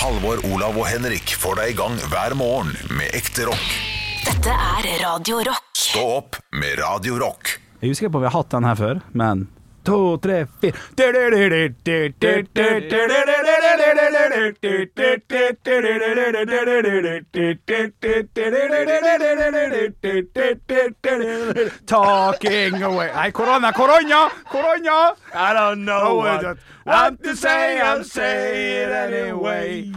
Halvor, Olav og Henrik får deg i gang hver morgen med ekte rock. Dette er Radio Rock. Stå opp med Radio Rock. Jeg er usikker på om vi har hatt den her før, men To, tre, fire Talking away Nei, korona, korona, korona! I don't know what what want to say, I'll say it anyway.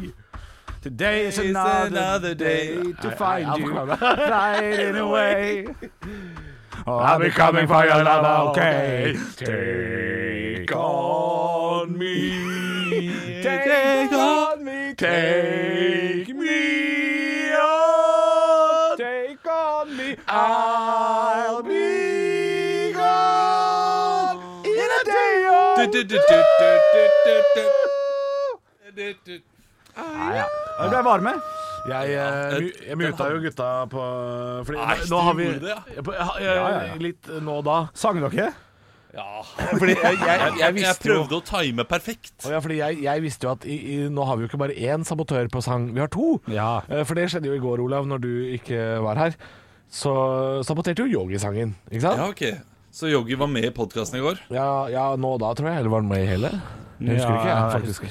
Today is another day to find you hiding away. Oh, I'll be coming for your love, okay? Take on me, take on me, take me on, take on me. I'll be gone in a day or Nei, ja. du ble varme. Jeg, eh, jeg muta jo gutta på Fordi Nei, nå har vi det, Ja, ja, ja. Litt nå og da. Sang dere? Fordi jeg, jeg, jeg, Jeg prøvde jo å time perfekt. Ja, fordi jeg, jeg visste jo at i, i, nå har vi jo ikke bare én sabotør på sang, vi har to. Ja. Eh, For det skjedde jo i går, Olav, når du ikke var her. Så saboterte jo Yogi sangen, ikke sant? Ja, ok Så Yogi var med i podkasten i går? Ja, ja, nå og da tror jeg. Eller var han med i hele? Jeg husker ikke, jeg, faktisk.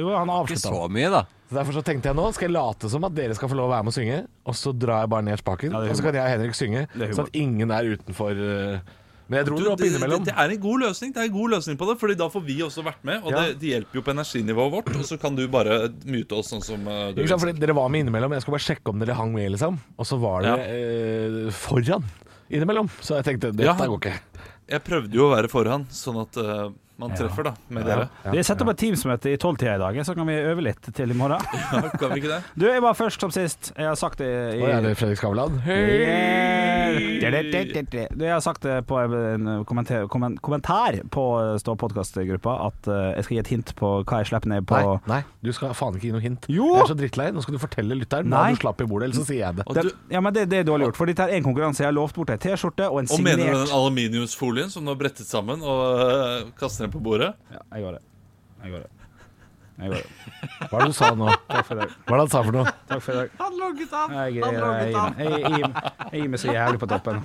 Jo, han Ikke avslutta. så mye, da. Så Derfor så tenkte jeg nå skal jeg late som at dere skal få lov å være med og synge, og så drar jeg bare ned spaken, Ja, det er og så kan jeg og Henrik synge, sånn at ingen er utenfor eh, Men jeg dro Du, det opp det, det, innimellom. det er en god løsning Det er en god løsning på det Fordi da får vi også vært med Og Ja. det, det hjelper jo på energinivået vårt Og så kan du bare mute oss sånn som eh, du Ikke sant, vil. fordi Dere var med innimellom. Jeg skulle bare sjekke om dere hang med, liksom. Og så var dere eh, foran innimellom. Så jeg tenkte dette Ja. går ikke. Jeg prøvde jo å være foran Sånn at eh, man treffer da Med dere Vi setter opp et Teams-møte i tolvtida i dag, så kan vi øve litt til i morgen. ja, Kan vi ikke det? Du, jeg var først som sist. Jeg har sagt det i Å, er det Fredrik Skavlan? Du, Jeg har sagt det på en kommentar, kommentar på Stå podkast-gruppa at eh, jeg skal gi et hint på hva jeg slipper ned på Nei, nei, du skal faen ikke gi noe hint. Jo! Jeg er så drittlei. Nå skal du fortelle lytteren hva du slapp i bordet, ellers så sier jeg det. Det, Ja, men det, det er dårlig gjort, for dette er en konkurranse. Jeg har lovt bort ei T-skjorte og en og mener du den aluminiumsfolien Som du har brettet sammen Og eh, kaster den på bordet Ja, jeg gjør det. Jeg gjør det. Jeg gjør det. Hva er det du sa nå? Takk for i dag. Hva er det han sa for noe? Takk for i dag. Han logget av! Jeg, jeg, jeg, jeg, jeg, jeg, jeg gir meg så jævlig på toppen.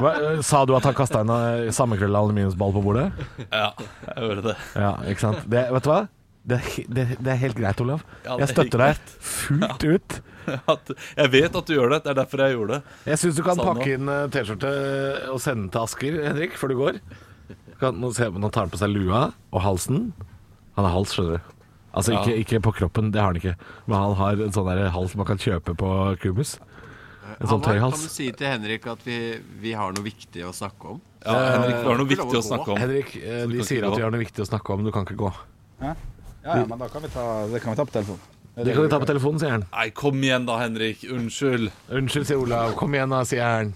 Hva, sa du at han kasta en eh, sammenkrølla aluminiumsball på bordet? Ja, jeg gjorde det Ja, ikke sant. Det, vet du hva? Det, er det, det er helt greit, Olav. Jeg støtter deg fullt ut. Jeg vet at du gjør det Det er derfor jeg gjorde det Jeg syns du kan pakke inn eh, T-skjorte og sende den til Asker, Henrik, før du går. Kan, nå, ser, nå tar han på seg lua og halsen. Han har hals, skjønner du. Altså Ja. ikke, ikke på kroppen, det har han ikke. Men han har en sånn hals man kan kjøpe på Kubus. En sånn tøyhals. Kan du si til Henrik at vi, vi har noe viktig å snakke om? Ja, Henrik, vi har noe viktig å snakke om Henrik, eh, de sier at vi har noe viktig å snakke om, du kan ikke gå. Ja, ja, men da kan vi ta, det kan vi ta på telefonen. Det kan vi ta på telefonen, sier han. Nei, kom igjen da, Henrik Unnskyld Unnskyld, sier Olav. Kom igjen, da, sier han.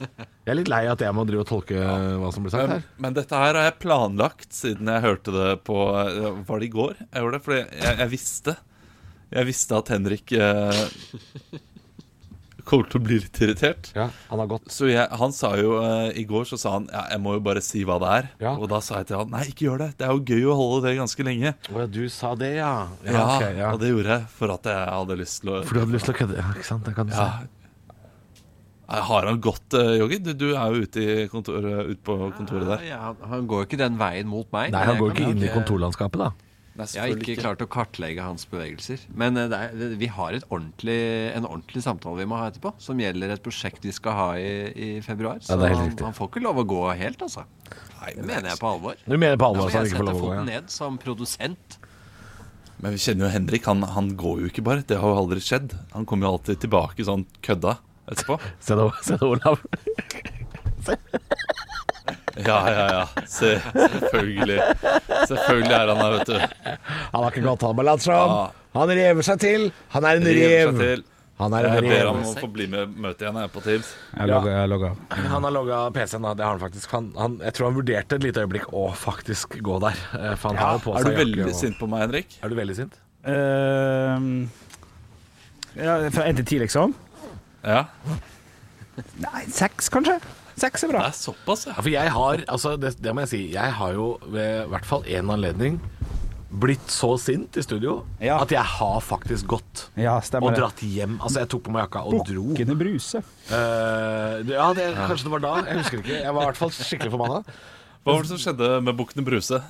Jeg er litt lei at jeg må drive og tolke hva som blir sagt her. men dette her har jeg planlagt siden jeg hørte det på eh, Var det i går? Jeg gjorde det, fordi jeg, jeg visste Jeg visste at Henrik eh, kommer til å bli litt irritert. Ja, han har gått. Så jeg, han sa jo eh, I går så sa han ja, jeg må jo bare si hva det er. Ja. Og da sa jeg til han nei, ikke gjør det. Det er jo gøy å holde det ganske lenge. Å ja, du sa det, ja. Ja, okay, ja. Og det gjorde jeg for at jeg hadde lyst til å For du hadde lyst til å kødde? Ja, ikke sant? Det kan du ja. si. Har han gått, eh, Joggi? Du, du er jo ute, i kontoret, ute på kontoret der. Ja, han- går jo ikke den veien mot meg. Nei, han går ikke inn i kontorlandskapet, da. Nei, Jeg har ikke ikke klart å kartlegge hans bevegelser. Men eh, det er, det, vi har et ordentlig, en ordentlig samtale vi må ha etterpå, som gjelder et prosjekt vi skal ha i, i februar. Så Ja, han, han får ikke lov å gå helt, altså. Nei, Det mener jeg på alvor. Du mener på alvor ja, jeg setter foten Ja. ned som produsent. Men vi kjenner jo Henrik. Han, han går jo ikke bare. Det har jo aldri skjedd. Han kommer jo alltid tilbake sånn kødda etterpå. Se nå, se nå, Olav. Ja, ja, ja. Se, selvfølgelig. Selvfølgelig er han her, vet du. Han har ikke gått, han med. Ja. Han rever seg til. Han er en rev. Han er en Jeg ber ham om å få bli med møtet igjen her på Teams. Jeg har jeg logger. Han har logga PC-en. Det har han faktisk. Han, han, jeg tror han vurderte et lite øyeblikk å faktisk gå der. Eh, For han har jo på Er du veldig og- sint på meg, Henrik? Er du veldig sint? Uh, ja, fra én til ti, liksom? Ja. Nei, seks, kanskje? Seks er bra. Det er såpass, ja. For jeg har, altså det, det må jeg si, jeg har jo ved i hvert fall én anledning blitt så sint i studio Ja. at jeg har faktisk gått Ja, og det. dratt hjem. Altså, jeg tok på meg jakka og dro. Bukkene Bruse. Eh, det- ja, det, kanskje det var da. Jeg husker ikke. Jeg var i hvert fall skikkelig forbanna. Hva var det som skjedde med Bukkene Bruse?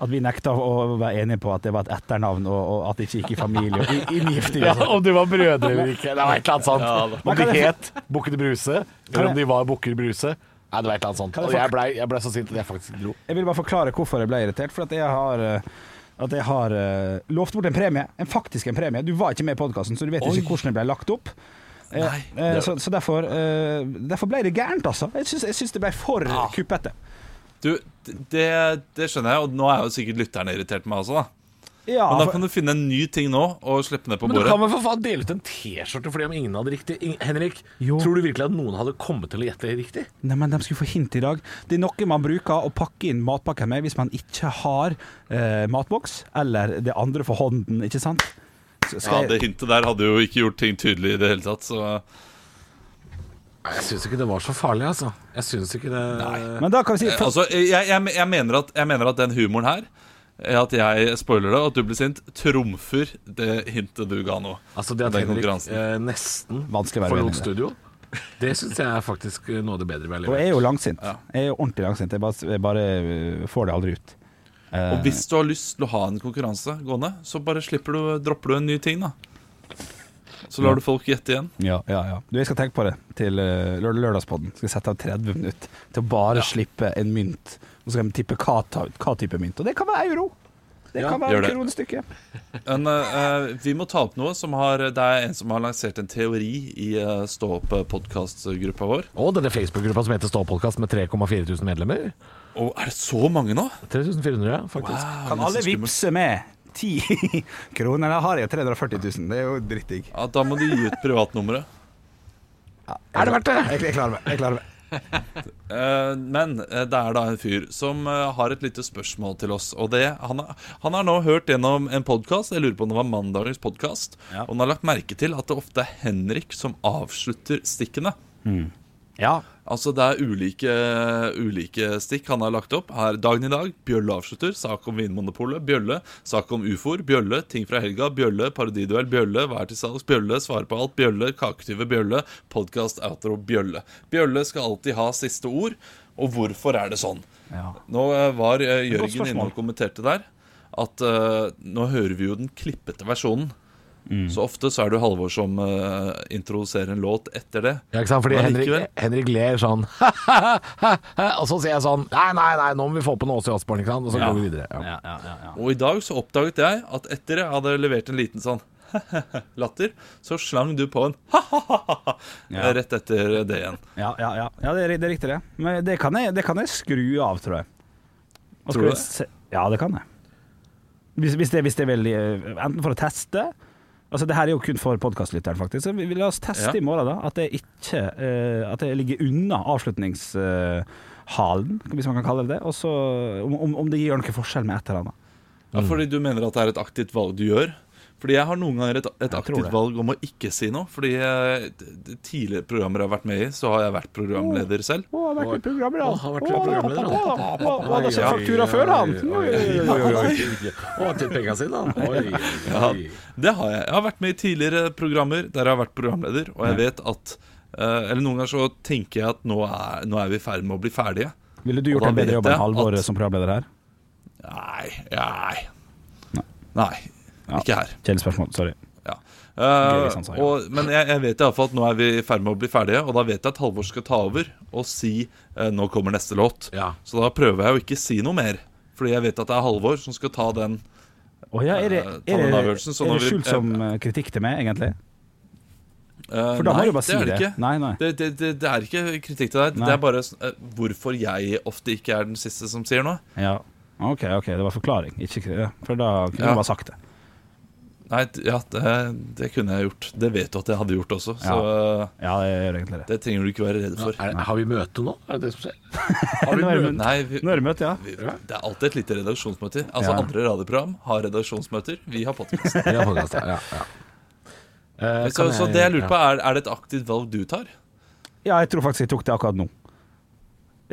At vi nekta å være enige på at det var et etternavn, og, og at det ikke gikk i familie og i- inngifting. og sånn. om de var brødre eller ikke. Det var et eller annet sånt. Ja, om de het Bukkene Bruse, eller om de var Bukker Bruse. Nei, det var et eller annet sånt. Jeg Og jeg blei ble så sint at jeg faktisk dro. Jeg vil bare forklare hvorfor jeg ble irritert. For at jeg har eh, at jeg har eh, lovt bort en premie. En faktisk en premie. Du var ikke med i podkasten, så du vet Oi. ikke hvordan det ble lagt opp. Eh, Nei. eh, så, så derfor, eh, derfor ble det gærent, altså. Jeg syns, det ble for kuppete. Du, det, det skjønner jeg, og nå er jo sikkert lytterne irritert på meg også, da. Ja, Men da kan du finne en ny ting nå og slippe ned på Men du kan vel for faen dele ut en T-skjorte fordi om ingen hadde riktig. Henrik, Jo. tror du virkelig at noen hadde kommet til å gjette riktig? Nei, men de skulle få hint i dag. Det er noe man bruker å pakke inn matpakker med hvis man ikke har eh, matboks, eller det andre for hånden, ikke sant? Skal Ja, Det hintet der hadde jo ikke gjort ting tydelig i det hele tatt, så Jeg syns ikke det var så farlig, altså. Jeg syns ikke det Men da kan vi si for... Altså, jeg, jeg, jeg, mener at, jeg mener at den humoren her er at jeg spoiler det, og at du blir sint, trumfer det hintet du ga nå. Altså det at Henrik eh, nesten Vanskelig å være forlot studio, det syns jeg er faktisk eh, noe av det bedre vi har Og jeg er jo langsint. Ja. Jeg er jo ordentlig langsint. Jeg bare, jeg bare får det aldri ut. Eh, Og hvis du har lyst til å ha en konkurranse gående, så bare slipper du, dropper du en ny ting, da. Så lar du folk gjette igjen. ja, ja, ja. Du, jeg skal tenke på det til uh, lørdagspodden. Skal sette av 30 minutter til å bare slippe en mynt. Og så skal de tippe hva, ta- hva type mynt. Og det kan være euro. Det Ja, kan være et det. En, Men eh, vi må ta opp noe som har Det er en som har lansert en teori i uh, Stå opp-podkastgruppa vår. Og denne Facebook-gruppa som heter Ståpodkast med 3,4 000 medlemmer. Og er det så mange nå? 3400, ja, faktisk. Wow, Kan alle vippse med 10 kroner? Da har jeg jo 340 000. Det er jo drittdigg. Ja, Da må du gi ut privatnummeret. Er det verdt det? Jeg, jeg klarer meg. Jeg klarer meg. Eh, men eh, det er da en fyr som eh, har et lite spørsmål til oss. Og det, han, har, han har nå hørt gjennom en podkast, jeg lurer på om det var mandagens podkast, Ja. og han har lagt merke til at det ofte er Henrik som avslutter stikkene. Ja. Altså Det er ulike, ulike stikk han har lagt opp. Her Dagen i dag, Bjølle avslutter. Sak om Vinmonopolet. Bjølle. Sak om ufoer. Bjølle. Ting fra helga. Bjølle. Parodiduell. Bjølle. Hva er til salgs? Bjølle. Svare på alt. Bjølle. Kaketyve. Bjølle. Podkast outro. Bjølle. Bjølle skal alltid ha siste ord. Og hvorfor er det sånn? ja. Nå eh, var eh, Jørgen inne og kommenterte der at uh, nå hører vi jo den klippete versjonen. Mm. Så ofte så er det Halvor som uh, introduserer en låt etter det. Ja, ikke sant? Fordi Henrik. Henrik ler sånn Og så sier jeg sånn Nei, nei, nei, nå må vi få på noe Åse Osborn, ikke sant? Og så Ja. går vi videre. Ja. Ja, ja, ja, ja. Og i dag så oppdaget jeg at etter jeg hadde levert en liten sånn latter, så slang du på en ha-ha-ha rett etter det igjen. Ja, ja, ja. ja det, er, det er riktig, det. Men det kan jeg, det kan jeg skru av, tror jeg. Og Tror du det? Ja, det kan jeg. Hvis, hvis, det, hvis det er veldig eh, Enten for å teste Altså Det her er jo kun for podkastlytteren, faktisk. Så vi, vi la oss teste Ja. i morgen da at jeg ikke uh, At jeg ligger unna avslutningshalen, hvis man kan kalle det det. Og så om, om, om det gjør noen forskjell med et eller annet. Ja, fordi du mener at det er et aktivt valg du gjør? Fordi jeg har noen ganger et, et aktivt valg om å ikke si noe. Fordi eh, d- d- tidligere programmer jeg har vært med i, så har jeg vært programleder selv. Å, han har vært programleder, Å, han har vært programleder, han. Hadde ikke faktura før, han? Å, til penga sine, han. Ja, det har jeg. Jeg har vært med i tidligere programmer der jeg har vært programleder, og jeg vet at eh, Eller noen ganger så tenker jeg at nå er, nå er vi i ferd med å bli ferdige. Ville du gjort en bedre jobb enn jeg Halvor som programleder her? Nei, nei. Nei, Ja. ikke her. Kjedelig spørsmål, sorry. Ja. Gøy Eh, ja. og, men jeg, jeg vet i alle fall at nå er vi i ferd med å bli ferdige, og da vet jeg at Halvor skal ta over og si uh, 'nå kommer neste låt'. Ja. Så da prøver jeg å ikke si noe mer, fordi jeg vet at det er Halvor som skal ta den. oh, ja, er det, uh, ta den det, avgjørelsen, så er det skjult som kritikk til meg, egentlig? Eh, For da må du bare si det. Er det. Nei, nei. Det, det, det, det er ikke kritikk til deg. Nei. Det er bare hvorfor jeg ofte ikke er den siste som sier noe. Ja. OK, ok, det var forklaring. Ikke, for da kunne Ja. du bare sagt det. Nei, ja, det, det kunne jeg gjort. Det vet du at jeg hadde gjort også, så ja. Ja, det gjør egentlig det. det trenger du ikke være redd for. Er, har vi møte nå? Er det det som skjer? Nå er det, Nei, vi, nå er det møte, ja. vi, det er alltid et lite redaksjonsmøte. Altså Ja. Andre radioprogram har redaksjonsmøter. Vi har podkast. Ja, ja, ja. Eh, så, så det jeg lurer på, er, er det et aktivt valg du tar? Ja, jeg tror faktisk jeg tok det akkurat nå.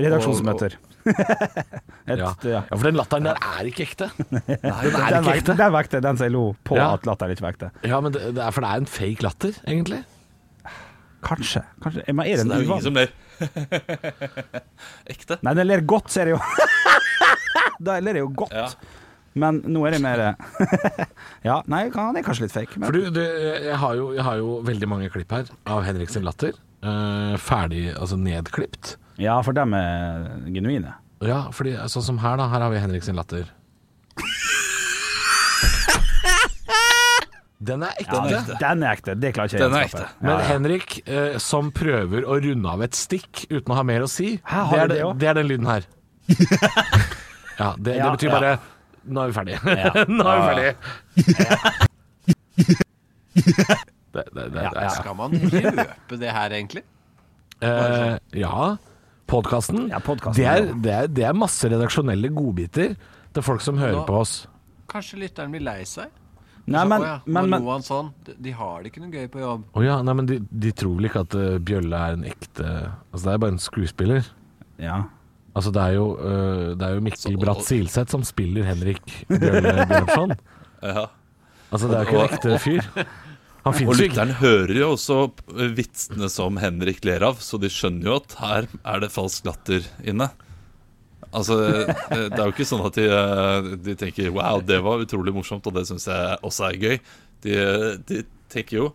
Redaksjonsmøter. Et, Ja. ja. for den latteren der er ikke ekte. Den er Den ikke vekte, ekte. den vekte, den som jeg lo på Ja. at latteren ikke ekte Ja, men det, det er for det er en fake latter, egentlig. Kanskje. Kanskje. Men er Så det det er jo ingen som ler. Ekte. Nei, den ler godt, ser jeg jo. da ler jeg jo godt. Ja. Men nå er det mer Ja, nei, han er kanskje litt fake. Men For du, du jeg, har jo, jeg har jo veldig mange klipp her av Henrik sin latter. Uh, ferdig, altså nedklipt. Ja, for dem er genuine. Ja, fordi sånn som her, da. Her har vi Henrik sin latter. Den er ekte. Den er. Den er ekte. Det klarer ikke jeg er å skape. Men Henrik, eh, som prøver å runde av et stikk uten å ha mer å si, Hæ, det, er det det, er den lyden her. ja, det, det betyr bare Nå er vi ferdige. Nå er vi ferdige. det, det, det, det, ja. Skal man røpe det her, egentlig? Eh, ja. Podkasten. Ja, det, er, det, er, det er masse redaksjonelle godbiter til folk som hører Nå- på oss. Kanskje lytteren blir lei seg? Nei, Så, men, «Å ja, men, men sånn. De, de har det ikke noe gøy på jobb. Å ja, nei, men de, de tror vel ikke at uh, Bjølle er en ekte Altså, det er bare en skuespiller. Ja. Altså, det er jo, uh, det er jo Mikkel Bratt Silseth som spiller Henrik Bjølle Bjørnson. Ja. Altså, det er jo ikke en ekte fyr. Han Og lytteren hører jo også eh, vitsene som Henrik ler av, så de skjønner jo at her er det falsk latter inne. Altså, eh, Det er jo ikke sånn at de, eh, de tenker 'wow, det var utrolig morsomt', og det syns jeg også er gøy. De, de tenker jo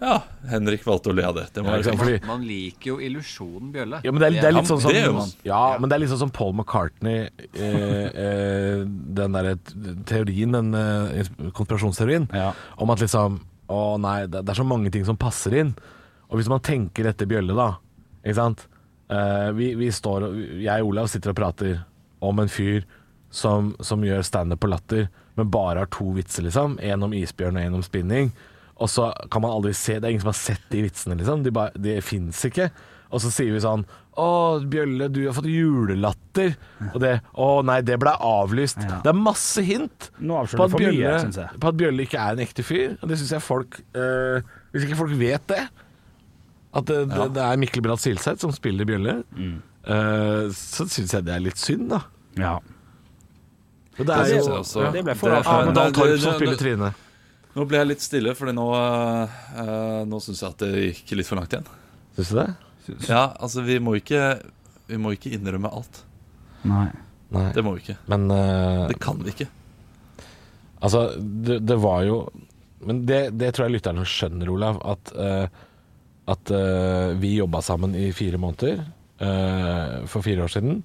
'ja, Henrik valgte å le av det'. Det Ja, sant, fordi, Man liker jo illusjonen Bjølle. ja, men det er, det er litt sånn som sånn. Ja, men det er litt sånn som Paul McCartney eh, eh, Den derre teorien, den eh, konspirasjonsteorien, Ja. om at liksom Å nei, det, det er så mange ting som passer inn. Og hvis man tenker dette Bjølle, da, ikke sant Eh, vi, vi står Jeg og Olav sitter og prater om en fyr som, som gjør standup på latter, men bare har to vitser, liksom. En om isbjørn og en om spinning. Og så kan man aldri se Det er ingen som har sett de vitsene, liksom. De, bare- de fins ikke. Og så sier vi sånn Å, Bjølle, du har fått julelatter. Og det Å nei, det ble avlyst. Ja. Det er masse hint Nå på at, Bjølle, mye, på at Bjølle ikke er en ekte fyr. Og det syns jeg folk øh, Hvis ikke folk vet det, at det, det, det er Mikkel Bratt Silseth som spiller Bjølle, Mm. øh, så syns jeg det er litt synd, da. ja. Og det er jo ja. Det ble for det- Torp som spiller Trine. Nå ble jeg litt stille, for nå, uh, nå syns jeg at det gikk litt for langt igjen. Syns du det? Ja, altså, vi må ikke, vi må ikke innrømme alt. Nei. Nei. Det må vi ikke. Men uh, Det kan vi ikke. Altså, det, det var jo Men det, det tror jeg lytterne skjønner, Olav. At, uh, at uh, vi jobba sammen i fire måneder eh, for fire år siden.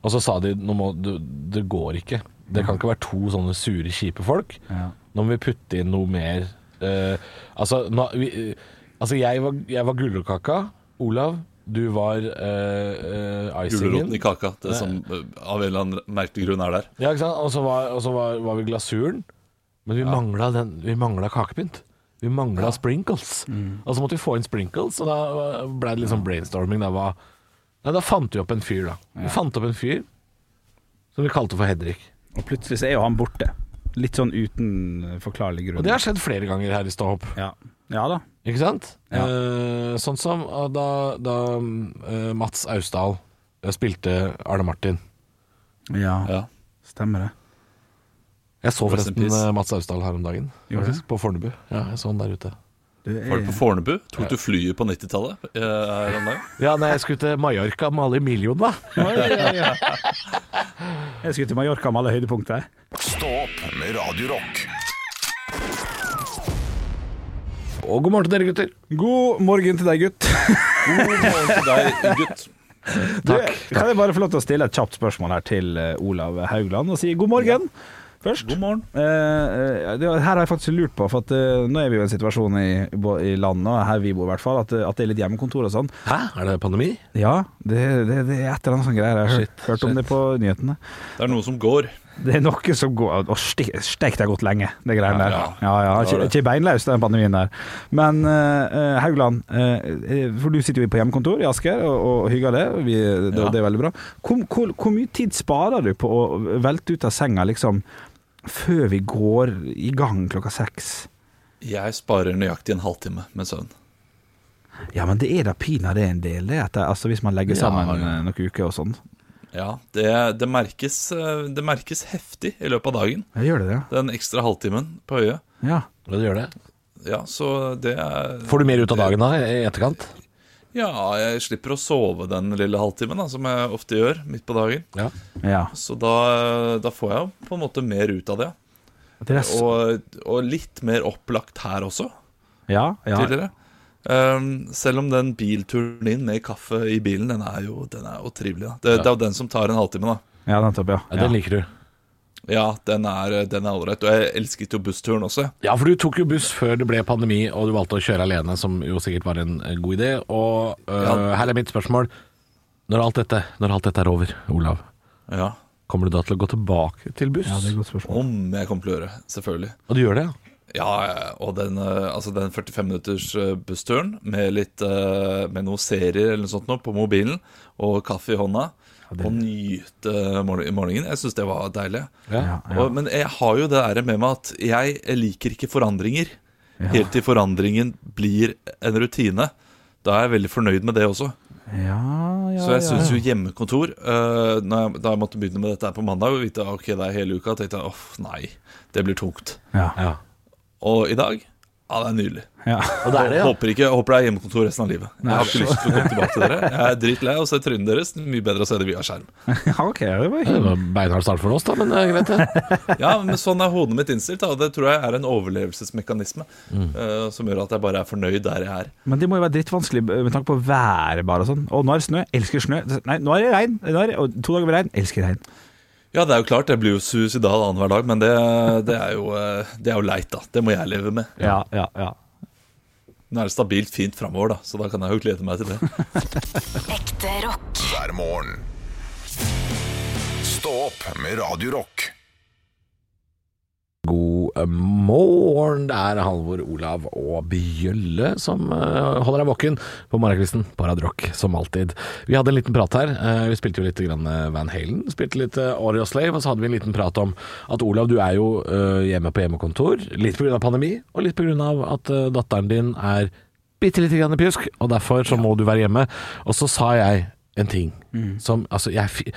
Og så sa de nå må, du, det går ikke. Det kan ikke være to sånne sure, kjipe folk. Ja. Nå må vi putte inn noe mer. uh, altså, nå, vi, uh, altså, jeg var, jeg var gulrotkaka. Olav, du var uh, icingen. Gulroten i kaka, det som av en eller annen merkelig grunn er der. Ja, ikke sant? Og så var, og så var, var vi glasuren. Men vi mangla den Vi mangla kakepynt. Vi mangla sprinkles. Og så måtte vi få inn sprinkles, og da ble det litt sånn brainstorming. Da, var, nei, da fant vi opp en fyr, da. Vi fant opp en fyr som vi kalte for Hedrik. Og plutselig så er jo han borte. Litt sånn uten forklarlig grunn. Og det har skjedd flere ganger her i Ståhopp. ja. ja da. Ikke sant? Ja. Eh, sånn som da, da eh, Mats Austdal eh, spilte Arne Martin. Ja, Ja. stemmer det. Jeg så forresten eh, Mats Austdal her om dagen. Faktisk, på Fornebu. Ja, jeg så han der ute. Det Var du på Fornebu? Tok du flyet på 90-tallet? eh? Ja, nei, jeg skulle til Mallorca med alle millionene. Jeg skulle til Mallorca med alle høydepunkter. Stå opp med Radiorock. Og god morgen til dere, gutter. God morgen til deg, gutt. God morgen til deg, gutt. Du, kan jeg bare få lov til å stille et kjapt spørsmål her til eh, Olav Haugland og si god morgen først? God morgen. Eh, eh, det, her har jeg faktisk lurt på, for at, eh, nå er vi jo i en situasjon i, i landet, og her vi bor i hvert fall, at, eh, at det er litt hjemmekontor og sånn. Hæ, er det pandemi? Ja, det, det, det er et eller annet sånn greier. Jeg har hørt, Shit, hørt om det på nyhetene. Det er noe som går. Det er noe som går Og steik, stek det har gått lenge, det greiene der. Ja, Ja, ja, ja. ikke, ikke beinløs, den pandemien der. Men eh, Haugland, eh, for du sitter jo på hjemmekontor i Asker og, og hygger det, og vi, det, Ja. det er veldig bra. Hvor, hvor, hvor mye tid sparer du på å velte ut av senga liksom før vi går i gang klokka seks? Jeg sparer nøyaktig en halvtime med søvn. Ja, men det er da pinadø en del, det. det altså hvis man legger sammen ja. ja. noen uker og sånn. Ja, det, det, merkes, eh, det merkes heftig i løpet av dagen. Jeg gjør det, ja. Den ekstra halvtimen på øyet. ja. det gjør det. Ja, så det er Får du mer ut av dagen da, i etterkant? Ja, jeg slipper å sove den lille halvtimen, da, som jeg ofte gjør midt på dagen. Ja. ja. Så da, da får jeg på en måte mer ut av det. Det er Og, og litt mer opplagt her også, ja, ja. tidligere. Um, selv om den bilturen inn med kaffe i bilen, den er jo, den er jo trivelig. Da. Det, det er jo den som tar en halvtime, da. ja, nettopp, ja. Ja, Den liker du. Ja, den er den er ålreit. Og jeg elsket jo bussturen også. Ja, for du tok jo buss før det ble pandemi, og du valgte å kjøre alene, som jo sikkert var en eh, god idé. Og øh, Ja. her er mitt spørsmål. Når alt, dette, når alt dette er over, Olav, Ja. kommer du da til å gå tilbake til buss? Ja, det er et godt spørsmål. Om jeg kommer til å gjøre, selvfølgelig. Og du gjør det, ja? Ja, og den, eh, altså den 45 minutters bussturen med litt Med noen serier eller noe sånt nå på mobilen, og kaffe i hånda, og nyte morgen- morgenen. Jeg syns det var deilig. Ja, ja. Og, men jeg har jo det der med meg at jeg liker ikke forandringer. Helt til forandringen blir en rutine. Da er jeg veldig fornøyd med det også. Ja, ja, Så jeg ja. syns jo hjemmekontor uh, når jeg, Da jeg måtte begynne med dette her på mandag, og vite ok, det er hele uka, tenkte jeg åh, nei, det blir tungt. ja. Ja. Og i dag ja, det er nydelig. ja. Og det er det, ja. Håper, ikke, håper det er hjemmekontor resten av livet. Jeg har ikke lyst til å komme tilbake til dere. Jeg er dritlei av å se trynet deres. Mye bedre å se det via skjerm. ja ok, det var Det var beinhard start for oss, da, men det er greit, det. Ja, men sånn er hodet mitt innstilt, da, og det tror jeg er en overlevelsesmekanisme eh, som gjør at jeg bare er fornøyd der jeg er. Men det må jo være drittvanskelig med tanke på været bare og sånn. Å, nå er det snø. Elsker snø. Nei, nå er det regn. Nå er det, to dager med regn. Elsker regn. Ja, det er jo klart, jeg blir jo suicidal annenhver dag, men det, det, er jo, eh, det er jo leit, da. Det må jeg leve med. Ja, ja, ja. Nå er det stabilt fint framover, da, så da kan jeg jo glede meg til det. Ekte rock. hver morgen. Stå opp med Radio Rock. God eh, morgen. Det er Halvor, Olav og Bjølle som eh, holder deg våken på morgenkvisten på Radrock, som alltid. Vi hadde en liten prat her. Eh, vi spilte jo litt Van Halen. Spilte litt Oreo Slave, og så hadde vi en liten prat om at Olav, du er jo hjemme på hjemmekontor. Litt pga. pandemi, og litt pga. at datteren din er bitte lite grann pjusk, og derfor så må du være hjemme. Og så sa jeg en ting som Altså, jeg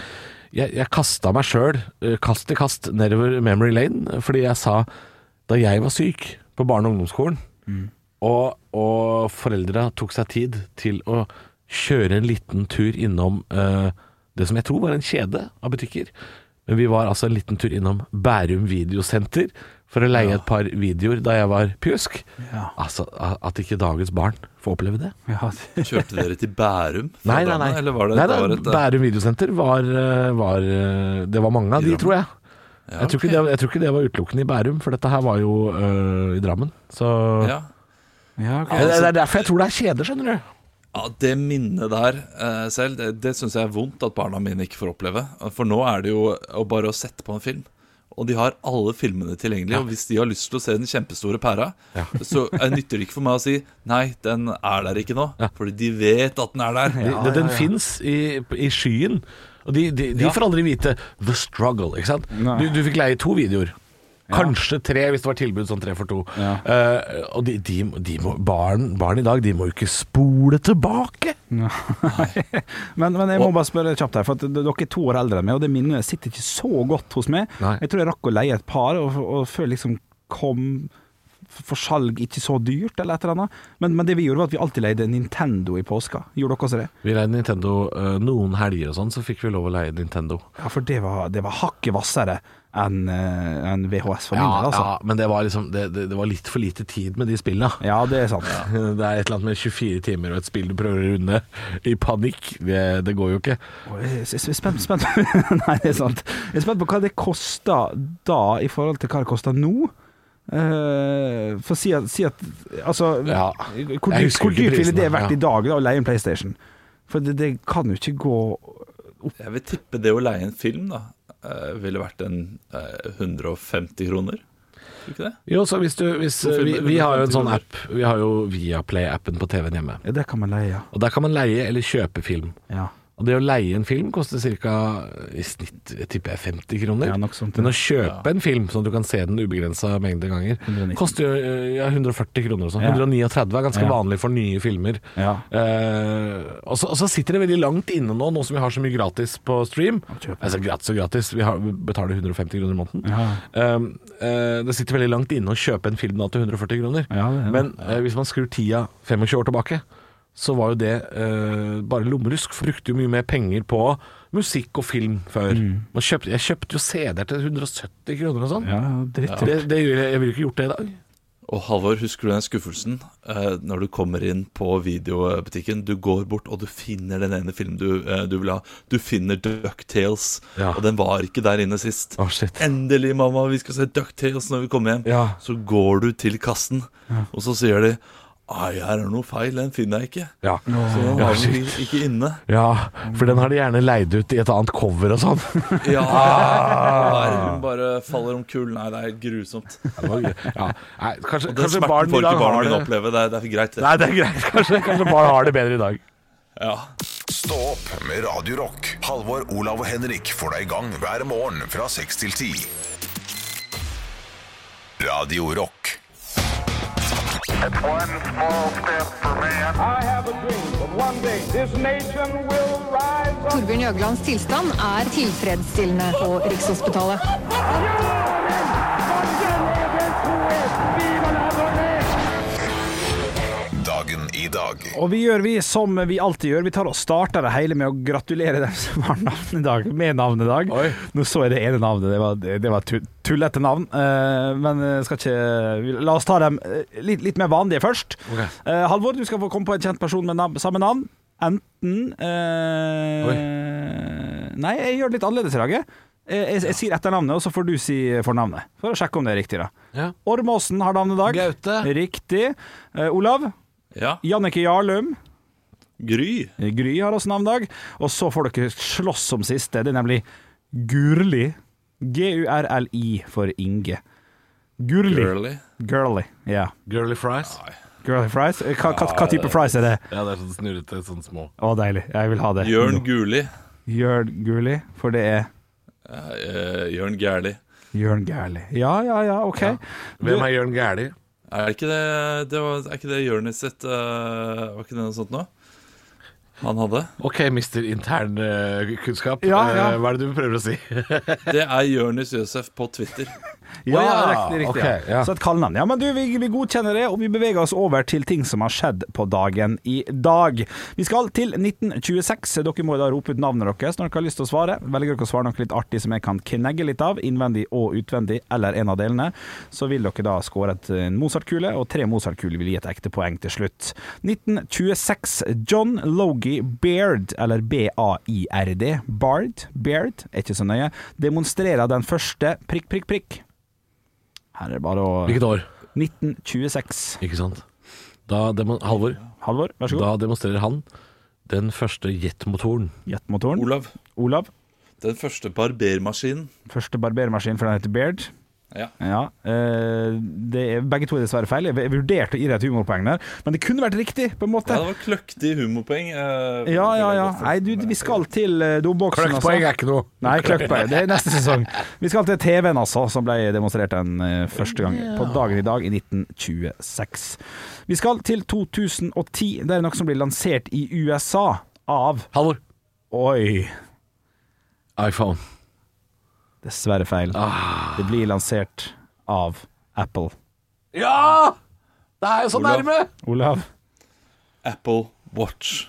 jeg, jeg kasta meg sjøl, kast i kast, nedover memory lane, fordi jeg sa da jeg var syk på barne- og ungdomsskolen, og, og foreldra tok seg tid til å kjøre en liten tur innom uh, det som jeg tror var en kjede av butikker. Men vi var altså en liten tur innom Bærum videosenter for å leie et par videoer da jeg var pjusk. Ja. Altså, at ikke dagens barn får oppleve det. ja Kjørte dere til Bærum? Nei, nei, nei. Eller var det, nei, nei, var et, eh, Bærum videosenter var, eh, var eh, Det var mange av de, tror jeg. ja, Jeg tror, ikke det, jeg tror ikke det var utelukkende i Bærum, for dette her var jo øh, i Drammen. Så ja. ja, ok. det, det er derfor jeg tror det er kjeder, skjønner du. Ja, Det minnet der eh, selv, det, det syns jeg er vondt at barna mine ikke får oppleve. For nå er det jo bare å sette på en film. Og de har alle filmene tilgjengelig. Og hvis de har lyst til å se den kjempestore pæra, så eh, nytter det ikke for meg å si nei, den er der ikke nå. Fordi de vet at den er der. Ja, den fins i, i skyen. Og de, de, de får aldri vite the struggle, ikke sant. Du, du fikk leie to videoer. Kanskje tre, hvis det var tilbud sånn tre for to. Eh, og de, de, de må, barn, barn i dag, de må jo ikke spole tilbake. Men, men jeg må bare spørre kjapt her, for at dere er to år eldre enn meg, og det minnet sitter ikke så godt hos meg. Nei. Jeg tror jeg rakk å leie et par, og, og før liksom kom for salg ikke så dyrt, eller et eller annet. Men, men det vi gjorde, var at vi alltid leide Nintendo i påska. Gjorde dere også det? Vi leide Nintendo øh, noen helger og sånn, så fikk vi lov å leie Nintendo. Ja, for det var, det var hakket hvassere enn en VHS for min Ja, del, altså. ja, men det var, liksom, det, det, det var litt for lite tid med de spillene. Ja, det er sant. Det er et eller annet med 24 timer og et spill du prøver å runde i panikk. Det, det går jo ikke. Jeg er spent, spent Nei, det er sant. Jeg er spent på hva det kosta da, i forhold til hva det koster nå. Uh, for si at, si at Altså, Ja, hvor, hvor dyrt ville det vært ja. i dag da, å leie en PlayStation? For det, det kan jo ikke gå Jeg vil tippe det å leie en film da eh, ville vært en eh, 150 kroner. Ikke det? Jo, så hvis du hvis, vi, vi har jo en sånn app. Vi har jo Viaplay-appen på TV-en hjemme. Ja, det kan man leie, ja. Og der kan man leie eller kjøpe film. ja. Og det å leie en film koster ca. i snitt tipper jeg 50 kroner. Ja, Men å kjøpe en film sånn at du kan se den ubegrensa mengde ganger, 190. koster jo eh, ja, 140 kroner og sånn. Ja. 139 er ganske Ja. vanlig for nye filmer. Ja. Eh, og, så, og så sitter det veldig langt inne nå, nå som vi har så mye gratis på stream. Altså gratis og gratis, vi, har, vi betaler 150 kroner i måneden. Ja. Eh, det sitter veldig langt inne å kjøpe en film da til 140 kroner. Ja, er det. Men eh, hvis man skrur tida 25 år tilbake, så var jo det eh, bare lommerusk. For brukte jo mye mer penger på musikk og film før. Mm. Man kjøpte, jeg kjøpte jo CD-er til 170 kroner og sånn. Ja, dritt. Det, det, jeg jeg ville ikke gjort det i dag. Og Halvor, husker du den skuffelsen eh, når du kommer inn på videobutikken? Du går bort og du finner den ene filmen du, eh, du vil ha. Du finner Ducktales, Ja. og den var ikke der inne sist. Oh, shit. Endelig, mamma, vi skal se Ducktales når vi kommer hjem. Ja. Så går du til kassen, og så sier de Ai, her er det noe feil, den finner jeg ikke. Ja. Så den har vi ikke, ikke inne. ja, for den har de gjerne leid ut i et annet cover og sånn. Ja, Ah. Verden bare faller om kull. Nei, det er grusomt. ja. Nei, kanskje, Den kanskje smerten barn får ikke barna mine oppleve. Det er, det er greit. Det. Nei, det er greit. Kanskje, kanskje barn har det bedre i dag. Ja. Stå opp med Radio Rock. Halvor, Olav og Henrik får deg i gang hver morgen fra 6 til 10. Radio Rock. Torbjørn Jøglands tilstand er tilfredsstillende på Rikshospitalet. I dag. Og vi gjør vi som vi alltid gjør. Vi tar og starter det hele med å gratulere dem som har navnedag, med navnedag. Oi. Nå så jeg det ene navnet, det var, det var tullete navn. eh, men skal ikke La oss ta dem eh, litt, litt mer vanlige først. Ok. Eh, Halvor, du skal få komme på en kjent person med navn, samme navn. Enten eh, Nei, jeg gjør det litt annerledes i dag. jeg. Eh, Jeg, jeg sier etternavnet, og så får du si fornavnet. For å sjekke om det er riktig. da Ja. Ormåsen har navnedag. Gaute. Riktig. Uh, Olav. Ja. Jannicke Jarlum. Gry. Gry har også navnedag. Og så får dere slåss om siste. Det er nemlig Gurli. G-u-r-l-i for Inge. Gurli. Girly. Girly. Ja. Girly fries. Girly fries. Hva, hva, hva type fries er det? Ja, det er sånn snurrete, sånn små. Å, deilig. Jeg vil ha det. Jørn Guli. Jørn Gurli, for det er uh, Jørn Gærli. Jørn Gærli. Ja, ja, ja, OK. Hvem er Jørn Gæli? Er ikke det, det var, Er ikke det Jonis sitt uh, Var ikke det noe sånt nå? Han hadde? Ok, mister intern Uh, kunnskap. Ja, ja. Uh, hva er det du prøver å si? Det er Jonis Josef på Twitter. Ja, riktig. riktig okay, ja. Så et kallenavn. Ja, men du, vi, vi godkjenner det, og vi beveger oss over til ting som har skjedd på dagen i dag. Vi skal til 1926. Dere må da rope ut navnet deres når dere har lyst til å svare. Velger dere å svare noe litt artig som jeg kan knegge litt av, innvendig og utvendig, eller en av delene, så vil dere da skåre en Mozart-kule, og tre Mozart-kuler vil gi et ekte poeng til slutt. 1926. John Logie Baird, eller B-A-I-R-D, Bard, Baird, er ikke så nøye, demonstrerer den første prikk, prikk, prikk. Her er det bare å Hvilket år? 1926. Ikke sant? Da demo Halvor, Halvor, vær så da demonstrerer han den første jetmotoren. Jetmotoren. Olav. Olav. Den første barbermaskinen. Første barbermaskin, for den heter Baird. Ja. Ja, eh, det er, begge to er dessverre feil. Jeg vurderte å gi deg et humorpoeng der, men det kunne vært riktig, på en måte. ja, det var kløktig humorpoeng. eh, Ja, ja, ja. Nei, du, vi skal til uh, dobboksen, Kløkkpoeng er ikke noe. Nei, kløktpoeng. Det er neste sesong. Vi skal til TV-en, altså, som ble demonstrert den eh, første gang på dagen i dag i 1926. Vi skal til 2010. Det er noe som blir lansert i USA av Halvor. Oi, iPhone. Dessverre feil. Ah. Det blir lansert av Apple. Ja! Det er jo så Olav. nærme! Olav? Apple Watch.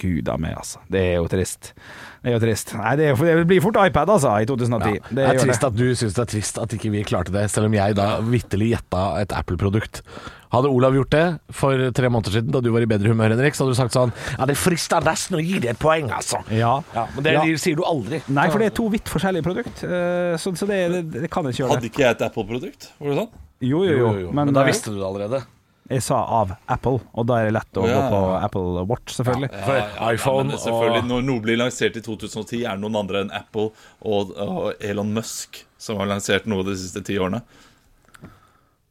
Gud a meg, altså. Det er jo trist. Det er jo trist. Nei, det, er, det blir fort iPad, altså, i 2010. Det er trist at du syns det er trist at ikke vi klarte det, selv om jeg da vitterlig gjetta et Apple-produkt. Hadde Olav gjort det for tre måneder siden, da du var i bedre humør, Henrik, så hadde du sagt sånn Ja, det frister nesten å gi deg et poeng, altså. Ja. Men det Ja. sier du aldri. Nei, for det er to vidt forskjellige produkt, eh, så, så det, det, det kan jeg ikke gjøre. Hadde ikke jeg et Apple-produkt? Var det sånn? Jo, jo, jo. Men, Men, da eh, visste du det allerede. Jeg sa av Apple, og da er det lett å ja, gå på ja. Apple Watch, selvfølgelig. Ja, iPhone men selvfølgelig, og Når noe blir lansert i 2010, er det noen andre enn Apple og, og Elon Musk som har lansert noe de siste ti årene.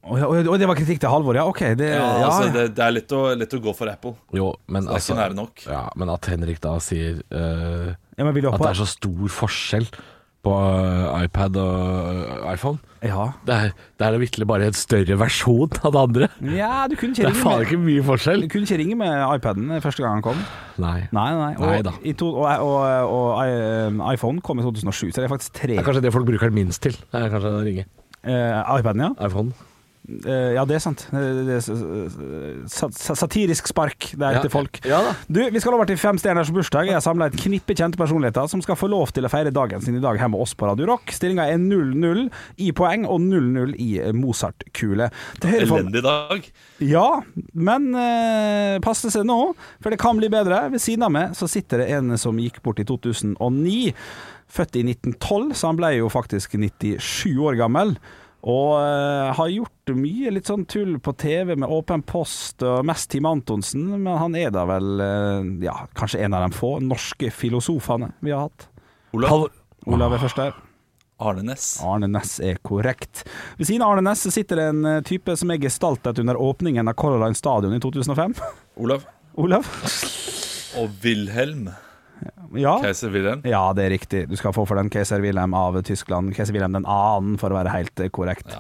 Og, og, det var kritikk til Halvor, ja? Ok. Det, Ja, ja, altså, det, det er lett å, lett å gå for Apple. Jo, men Det er altså ikke nære nok. Ja, men at Henrik da sier uh, ja, men vil du at det er så stor forskjell på eh, iPad og eh, iPhone Ja. Det er, det er vitterlig bare en større versjon av det andre. ja, du kunne Det er faen ikke mye forskjell. Du kunne ikke ringe med iPaden første gang han kom. Nei. Nei, nei. Og, Nei da. i to, og, og, og, i- iPhone kom i 2007, så det er faktisk tre Det er kanskje det folk bruker den minst til. Det er kanskje å ringe. eh, iPaden, ja. iPhone. Eh, ja, det er sant. Det det er sa- sa- satirisk spark der Ja, til folk. ja da. Du, Vi skal over til Fem stjerners bursdag. Jeg har samla et knippe kjente personligheter som skal få lov til å feire dagen sin i dag her med oss på Radio Rock. Stillinga er 0-0 i poeng og 0-0 i Mozart-kule. Elendig dag. Ja, men eh, pass seg nå, for det kan bli bedre. Ved siden av meg så sitter det en som gikk bort i 2009. Født i 1912, så han ble jo faktisk 97 år gammel. Og uh, har gjort mye litt sånn tull på TV med Åpen post og mest Team Antonsen, men han er da vel uh, ja, kanskje en av de få norske filosofene vi har hatt. Olav. Olav er først der. Arne Næss. Arne Næss er korrekt. Ved siden av Arne Næss sitter det en eh, type som er gestaltet under åpningen av Color Line Stadion i 2005. Olav. Olav? Og Wilhelm. Ja. Keiser Wilhelm. ja, det er riktig. Du skal få for den Keiser Wilhelm av Tyskland. Keiser Wilhelm den annen, for å være helt korrekt. korrekt.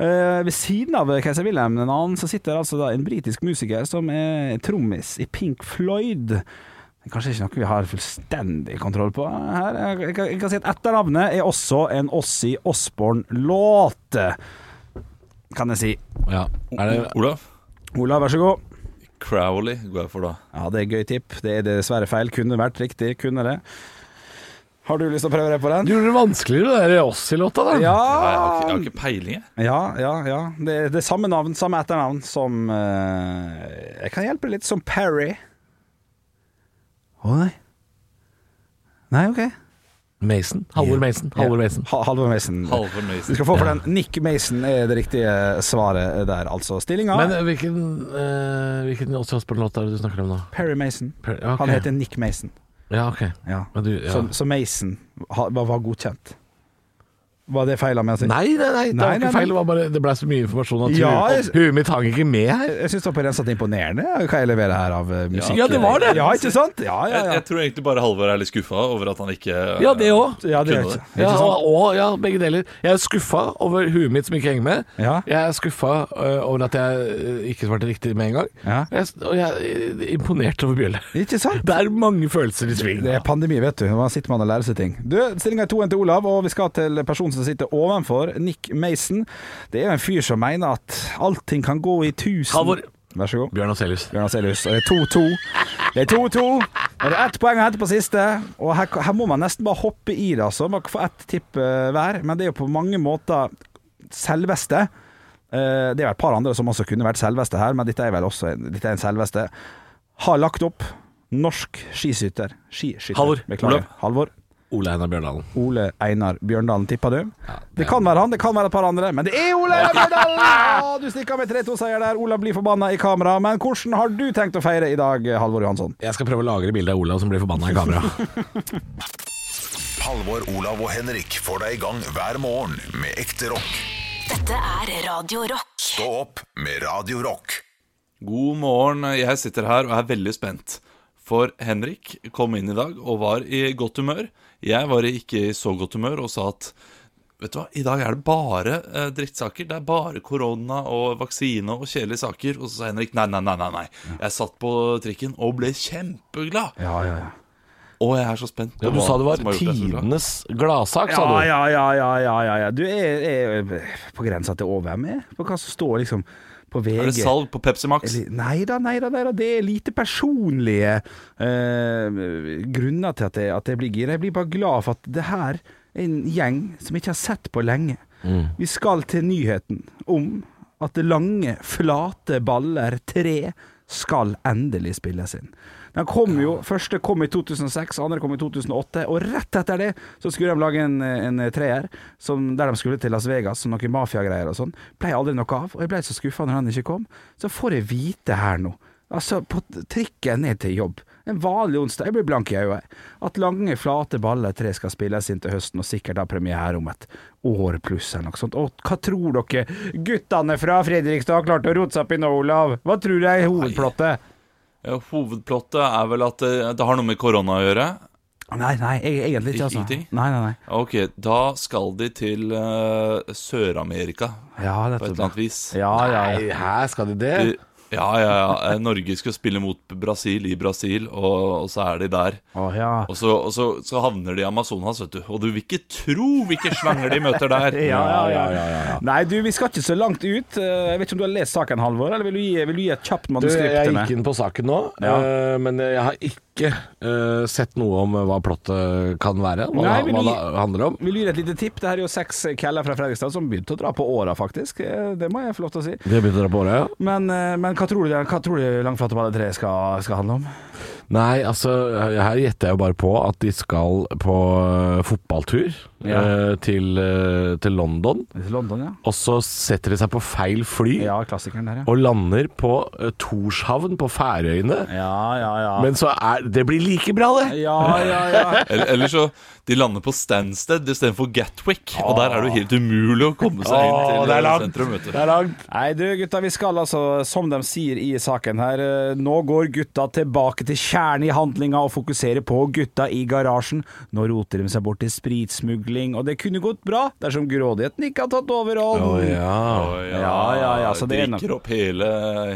Uh, ved siden av Keiser Wilhelm den annen så sitter altså da en britisk musiker som er trommis i Pink Floyd. Det er kanskje ikke noe vi har fullstendig kontroll på her. Jeg, kan- jeg kan si at etternavnet er også en Ossie Osborne-låt. Kan jeg si. Ja. Er det, Olav. Olav, vær så god. Crowley går jeg for da. Ja, det er gøy tipp. Det er dessverre feil. Kunne vært riktig. Kunne det. Har du lyst til å prøve deg på den? du gjorde det vanskeligere, det der Ossi-låta, da. Ja, Jeg har ikke, jeg har ikke peiling, jeg. ja, ja. ja. Det, er- det er samme navn, samme etternavn som uh, Jeg kan hjelpe litt som Parry. Å nei. Nei, OK. Mason. Halvor Mason. Halvor Mason. Ha- Halvor Mason. Halvor Du skal få for den. Nick Mason er det riktige svaret der, altså. Stillinga Men eh, hvilken, uh, hvilken Osborne-låt er det du snakker om nå? Perry Mason. Per- okay. Han heter Nick Mason. Ja, ok. Ja. Men du, ja. Så, så Mason var, var godkjent. Var det feil av meg å si? Nei, nei, nei, det Nei, var nei, ikke feil. Det var bare Det ble så mye informasjon at Ja, huet mitt hang ikke med her. Jeg syns det var på renset til imponerende hva jeg leverer her av eh, musikk. Ja, det var det. Ja, ikke sant? Ja, ja, Jeg, ja. jeg tror egentlig bare Halvor er litt skuffa over at han ikke Ja, det òg. ja det kunne det. Ja, og, ja, begge deler. Jeg er skuffa over huet mitt som ikke henger med. Ja. Jeg er skuffa øh, over at jeg ikke svarte riktig med en gang. Ja. Jeg, og jeg er imponert over Bjølle. Ikke sant? Det er mange følelser i sving. Det er pandemi, vet du. Man sitter man og lærer seg ting. Du, Stillinga er 2-1 til Olav, og vi skal til personen som sitter ovenfor, Nick Mason. Det er jo en fyr som mener at allting kan gå i tusen Halvor. Vær så god. Bjørn Aselius. Bjørn Aselius. Det er 2-2. Det er 2-2. Og det er ett poeng å hente på siste. Og her, her må man nesten bare hoppe i det, altså. Man kan få ett tipp eh, hver. Men det er jo på mange måter selveste. Eh, det er jo et par andre som også kunne vært selveste her, men dette er vel også en, dette er en selveste. Har lagt opp norsk skiskytter. Skiskytter. Halvor. Beklager. Halvor. Ole Einar Bjørndalen. Ole Einar Bjørndalen, tippa du? det kan være han, det kan være et par andre, men det er Ole Einar Bjørndalen! Ja, du stikker med 3-2-seier der. Olav blir forbanna i kamera. Men hvordan har du tenkt å feire i dag, Halvor Johansson? Jeg skal prøve å lagre bilde av Olav som blir forbanna i kamera. Halvor, Olav og Henrik får deg i gang hver morgen med ekte rock. Dette er Radio Rock. Stå opp med Radio Rock. God morgen. Jeg sitter her og er veldig spent. For Henrik kom inn i dag og var i godt humør. Jeg var ikke i så godt humør og sa at Vet du hva, i dag er det bare eh, drittsaker. Det er bare korona og vaksine og kjedelige saker. Og så sa Henrik nei, nei, nei. nei, nei. Jeg satt på trikken og ble kjempeglad. Ja, ja, ja. Og jeg er så spent. Ja, du sa det var tidenes gladsak, sa du. ja, ja, ja, ja, ja, ja. Du er, er på grensa til å være med på hva som står liksom på VG. Er det salg på Pepsi Max? Nei da, nei da. Det er lite personlige eh, grunner til at jeg, at jeg blir gira. Jeg blir bare glad for at det her er en gjeng som jeg ikke har sett på lenge. Vi skal til nyheten om at det lange, flate baller tre, skal endelig spilles inn. Den kom jo, Første kom i 2006, andre kom i 2008, og rett etter det så skulle de lage en, en treer der de skulle til Las Vegas, som noen mafiagreier og sånn. Ble aldri noe av, og jeg ble så skuffa når han ikke kom. Så får jeg vite her nå, Altså, på trikken ned til jobb. En vanlig onsdag. Jeg blir blank i øyet. At lange, flate baller tre skal spilles inn til høsten, og sikkert ha premiere om et år pluss eller noe sånt. Og hva tror dere guttene fra Fredrikstad har klart å rote seg opp i nå, Olav? Hva tror dere er hovedplottet? Ja, hovedplottet er vel at det, det har noe med korona å gjøre. Nei, nei, egentlig ikke, altså. Ingenting? Nei, nei, nei. Ok, da skal de til uh, Sør-Amerika Ja, på et eller annet vis. Ja, ja, ja. Nei, her skal de det? De, ja, ja, ja. Eh, Norge skal spille mot Brasil i Brasil, og, og så er de der. Oh, ja. Og, så, og så, så havner de i Amazonas, vet du. Og du vil ikke tro hvilke slanger de møter der. Ja, ja, ja, Nei, du, vi skal ikke så langt ut. Eh, Jeg vet ikke om du har lest saken, Halvor, eller vil du gi, vil du gi et kjapt Du, manuskript jeg til gikk inn på saken nå, Ja. eh, men jeg har ikke eh, sett noe om hva plottet kan være. Hva, Nei, vil hva det handler om. Vil du gi et lite tipp? Det her er jo seks keller fra Fredrikstad som begynte å dra på åra, faktisk. Eh, Det må jeg få lov til å si. Det begynte dra på året, ja? Men, uh, men hva tror du, hva tror du Langflateballe 3 skal, skal handle om? Nei, altså her gjetter jeg jo bare på at de skal på eh, fotballtur Ja. eh, til, eh, til London. London, ja. Og så setter de seg på feil fly Ja, klassikeren der, ja. og lander på uh, Torshavn på Færøyene. Ja, ja, ja. Men så er Det blir like bra, det! ja, ja, ja. Eller, eller så de lander på Stansted istedenfor Gatwick. Og der er det jo helt umulig å komme seg inn Åh, til det er langt. sentrum. Vet du. Det er langt. Nei, du gutta, vi skal altså, som de sier i saken her, eh, nå går gutta tilbake til kjernen i handlinga og fokusere på gutta i garasjen. Nå roter de seg bort til spritsmugling, og det kunne gått bra dersom grådigheten ikke har tatt overhånd. Å ja. Å, Ja, ja, ja, så det er Drikker opp hele,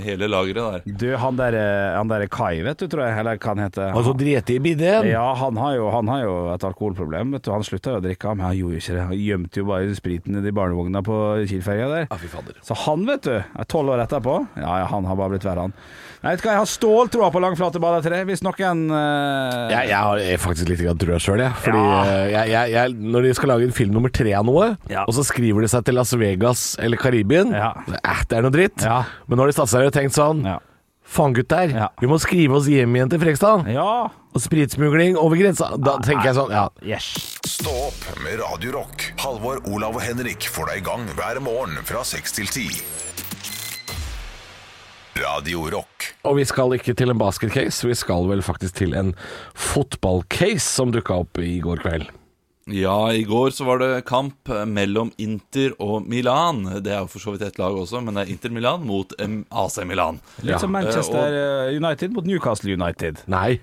hele lageret der. Du, han der, eh, der Kai, vet du, tror jeg, eller hva han heter. Og så drete i bideen. Ja, han har, jo, han har jo et alkoholproblem. Vet du. Han slutta jo å drikke, men han gjorde jo ikke det. Han gjemte jo bare spriten i de barnevogna på Kiel-ferja der. Ja, fy fader. Så han, vet du, er tolv år etterpå Ja, ja, han har bare blitt verre, han. Nei, vet du hva, jeg har ståltroa på langflatebadetre, 3. Hvis noen uh... Jeg, jeg har jeg faktisk litt grann trua sjøl, jeg. Fordi Ja. eh, jeg, jeg, jeg, når de skal lage en film nummer tre av noe, Ja. og så skriver de seg til Las Vegas eller Karibien Ja. eh, Det er noe dritt. Ja. Men nå har de satt seg og tenkt sånn Ja. Faen, gutter. Ja. Vi må skrive oss hjem igjen til Frekstad. ja. Og spritsmugling over grensa. Da tenker jeg sånn, ja. Yes. Stå opp med Radio Rock. Halvor, Olav og Henrik får deg i gang hver morgen fra 6 til 10. Radio Rock. Og vi skal ikke til en basketcase, vi skal vel faktisk til en fotballcase som dukka opp i går kveld. Ja, i går så var det kamp mellom Inter og Milan. Det er jo for så vidt ett lag også, men det er Inter Milan mot AC Milan. Litt Ja. som Manchester eh, United mot Newcastle United. Nei.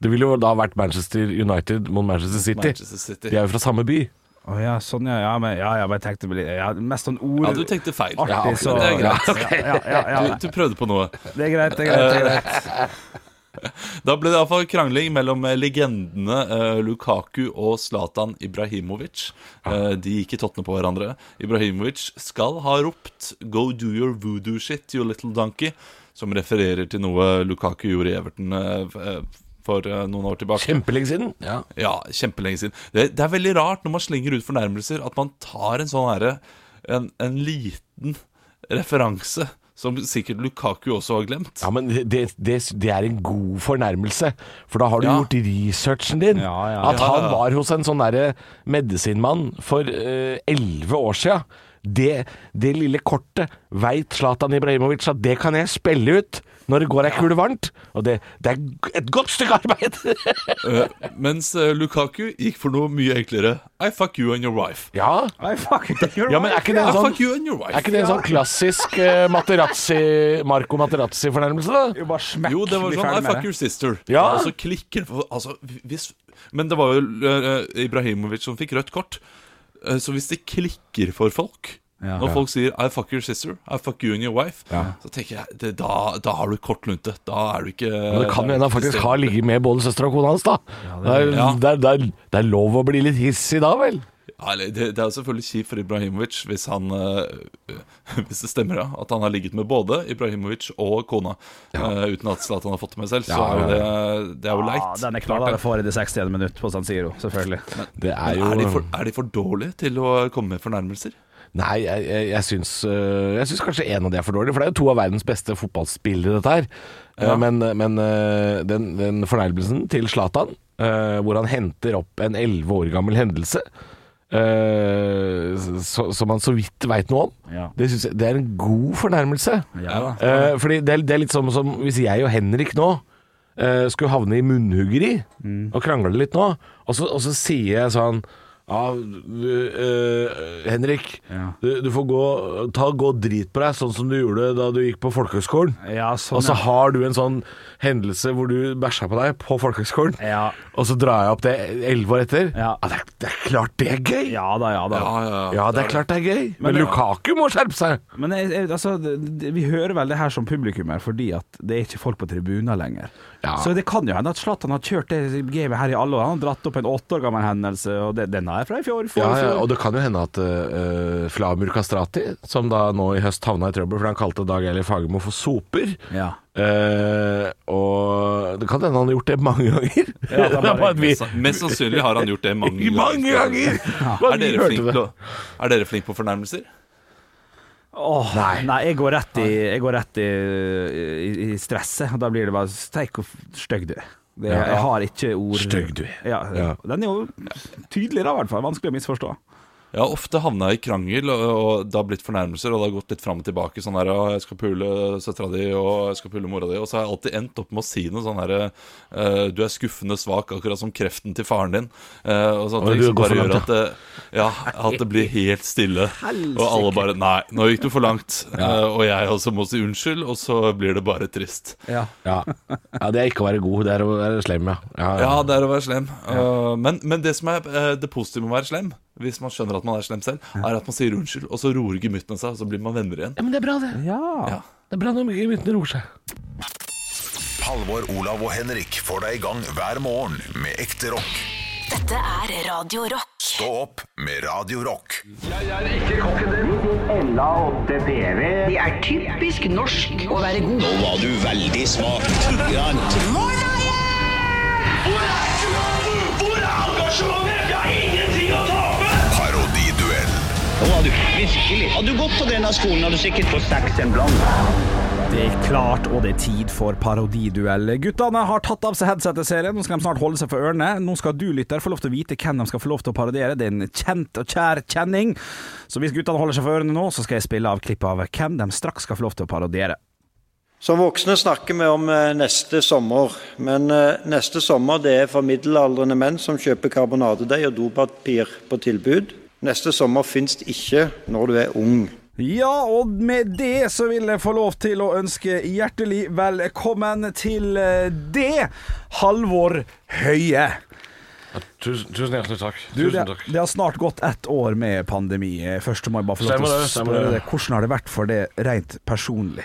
Det ville jo da vært Manchester United mot Manchester City. Manchester City. De er jo fra samme by. Å ja, sånn ja. Ja, men, ja, ja, men jeg tenkte vel- ja, Mest sånn ord Ja, du tenkte feil. Artig, Ja, så men det er greit. Ja, ja, ja, ja. Du, du prøvde på noe. Det er greit, det er greit. Det er greit. Da ble det iallfall krangling mellom eh, legendene eh, Lukaku og Zlatan Ibrahimovic. Eh, de gikk i tottene på hverandre. Ibrahimovic skal ha ropt 'Go do your voodoo shit, you little donkey', som refererer til noe Lukaku gjorde i Everton eh, eh, for uh, noen år tilbake. Kjempelenge siden. Ja. Ja, kjempelenge siden. Det, det er veldig rart når man slenger ut fornærmelser, at man tar en sånn herre en, en liten referanse, som sikkert Lukaku også har glemt. Ja, men det, det, det er en god fornærmelse, for da har du Ja. gjort researchen din. Ja, ja, At ja. han var hos en sånn derre medisinmann for eh, elleve år sia. Det, det lille kortet veit Zlatan Ibrahimovic at det kan jeg spille ut når det går ei kule varmt. Og det, det er et godt stykke arbeid! uh, mens eh, Lukaku gikk for noe mye enklere. I fuck you and your wife. ja. I fuck, your ja, men er ikke det en sånn you and wife. er ikke det en sånn klassisk uh, Materazzi, Marco Materazzi-fornærmelse, da? Jo, bare smekk. Jo, det var sånn I fuck your sister. Ja. Og så klikker altså, hvis, Men det var jo uh, Ibrahimovic som fikk rødt kort. Eh, så hvis det klikker for folk Ja. når folk sier I fuck your sister, I fuck you and your wife, så tenker jeg det, da, da har du kort lunte. Da er du ikke Men det kan jo hende han faktisk har ligget med både søstera og kona hans, da. Det er, Ja. det, er, det, er, det er lov å bli litt hissig da, vel? Ja, eller det, det er jo selvfølgelig kjipt for Ibrahimovic hvis han eh, Hvis det stemmer, ja. At han har ligget med både Ibrahimovic og kona. eh, uten at Zlatan har fått det med selv. Så er jo det, det er jo leit. Ja, den er klar knallhard det. i det 60. minutt på San Siro, selvfølgelig. Det er jo er, de for, er de for dårlige til å komme med fornærmelser? Nei, jeg, jeg, jeg, syns, jeg syns kanskje en av de er for dårlig, for det er jo to av verdens beste fotballspillere, dette her. Ja. Eh, Men, men den, den fornærmelsen til Zlatan, hvor han henter opp en elleve år gammel hendelse eh, så- som man så vidt veit noe om. Ja. Det, jeg, det er en god fornærmelse. Ja. Eh, fordi det er, det er litt som, som hvis jeg og Henrik nå uh, skulle havne i munnhuggeri Mm. og krangle litt nå, og så, og så sier jeg sånn ja, du, eh, Henrik, Ja. du, du får gå, ta, gå drit på deg, sånn som du gjorde da du gikk på folkehøgskolen. Ja, sånn, Og så ja. har du en sånn hendelse hvor du bæsja på deg på folkehøgskolen, Ja. og så drar jeg opp det elleve år etter. Ja. det, er, det er klart det er gøy! Ja da, ja da. Ja, ja, Ja, det er klart det er gøy. Men, Men det- Lukaku må skjerpe seg! Men jeg, jeg, altså, det, det, vi hører vel det her som publikummer fordi at det er ikke folk på tribuner lenger. Ja. Så det kan jo hende at Zlatan har kjørt det gamet her i alle år. Han har dratt opp en åtte år gammel hendelse, og det, den er fra i fjor. fjor, Ja, ja, fjor. og det kan jo hende at uh, Flamur Kastrati, som da nå i høst havna i trøbbel fordi han kalte Dag Eilif Fagermo for soper Ja. Uh, Og det kan hende han har gjort det mange ganger. Ja, det bare- vi, Mest, mest sannsynlig har han gjort det mange mange ganger! Mange Er dere flink på, er dere flink på fornærmelser? Åh, nei. jeg går rett i, jeg går rett i, i, i stresset. og Da blir det bare Steik hvor stygg du er. Det. Jeg har ikke ord Stygg du er. Ja, Ja. Den er jo tydelig, da, i hvert fall. Vanskelig å misforstå. Jeg har ofte havna i krangel, og, og det har blitt fornærmelser, og det har gått litt fram og tilbake. Sånn her, 'Jeg skal pule søstera di, og jeg skal pule mora di.' Og så har jeg alltid endt opp med å si noe sånn herre eh, 'Du er skuffende svak, akkurat som kreften til faren din'. Eh, og sånne ting du som går for bare gjør at det, ja, at det blir helt stille. Og alle bare 'Nei, nå gikk du for langt'. Eh, og jeg også må si unnskyld, og så blir det bare trist. Ja. ja. ja, det er ikke å være god, det er å være slem, ja. ja, Ja, det er å være slem. Men, men det som er det positive med å være slem, hvis man skjønner at man er slem selv, er at man sier unnskyld, og så roer gemyttene seg, og så blir man venner igjen. Ja, men det er bra, det. ja. Ja. Det er bra når gemyttene roer seg. Halvor, Olav og Henrik får deg i gang hver morgen med ekte rock. Dette er Radio Rock. Stå opp med Radio Rock. Det er typisk norsk å være god. Nå var du veldig smak. Hvor er engasjementet? Jeg har ingenting å tape! Parodiduell. Du virkelig. Har du gått på denne skolen, har du sikkert fått seks en blant. Det er klart, og det er tid for parodiduell. Guttene har tatt av seg headsetet-serien. Nå skal de snart holde seg for ørene. Nå skal du, lytter, få lov til å vite hvem de skal få lov til å parodiere. Det er en kjent og kjær kjenning. Så hvis guttene holder seg for ørene nå, så skal jeg spille av klipp av hvem de straks skal få lov til å parodiere. Som voksne snakker vi om eh, neste sommer, men eh, neste sommer det er for middelaldrende menn som kjøper karbonadedeig og dopapir på tilbud. Neste sommer fins det ikke når du er ung. Ja, og med det så vil jeg få lov til å ønske hjertelig velkommen til eh, det, Halvor Høie. Tusen, tusen hjertelig takk. Du, Tusen det, takk. det har snart gått ett år med pandemi. Først må jeg bare få lov til å det, spørre deg, hvordan har det vært for deg rent personlig?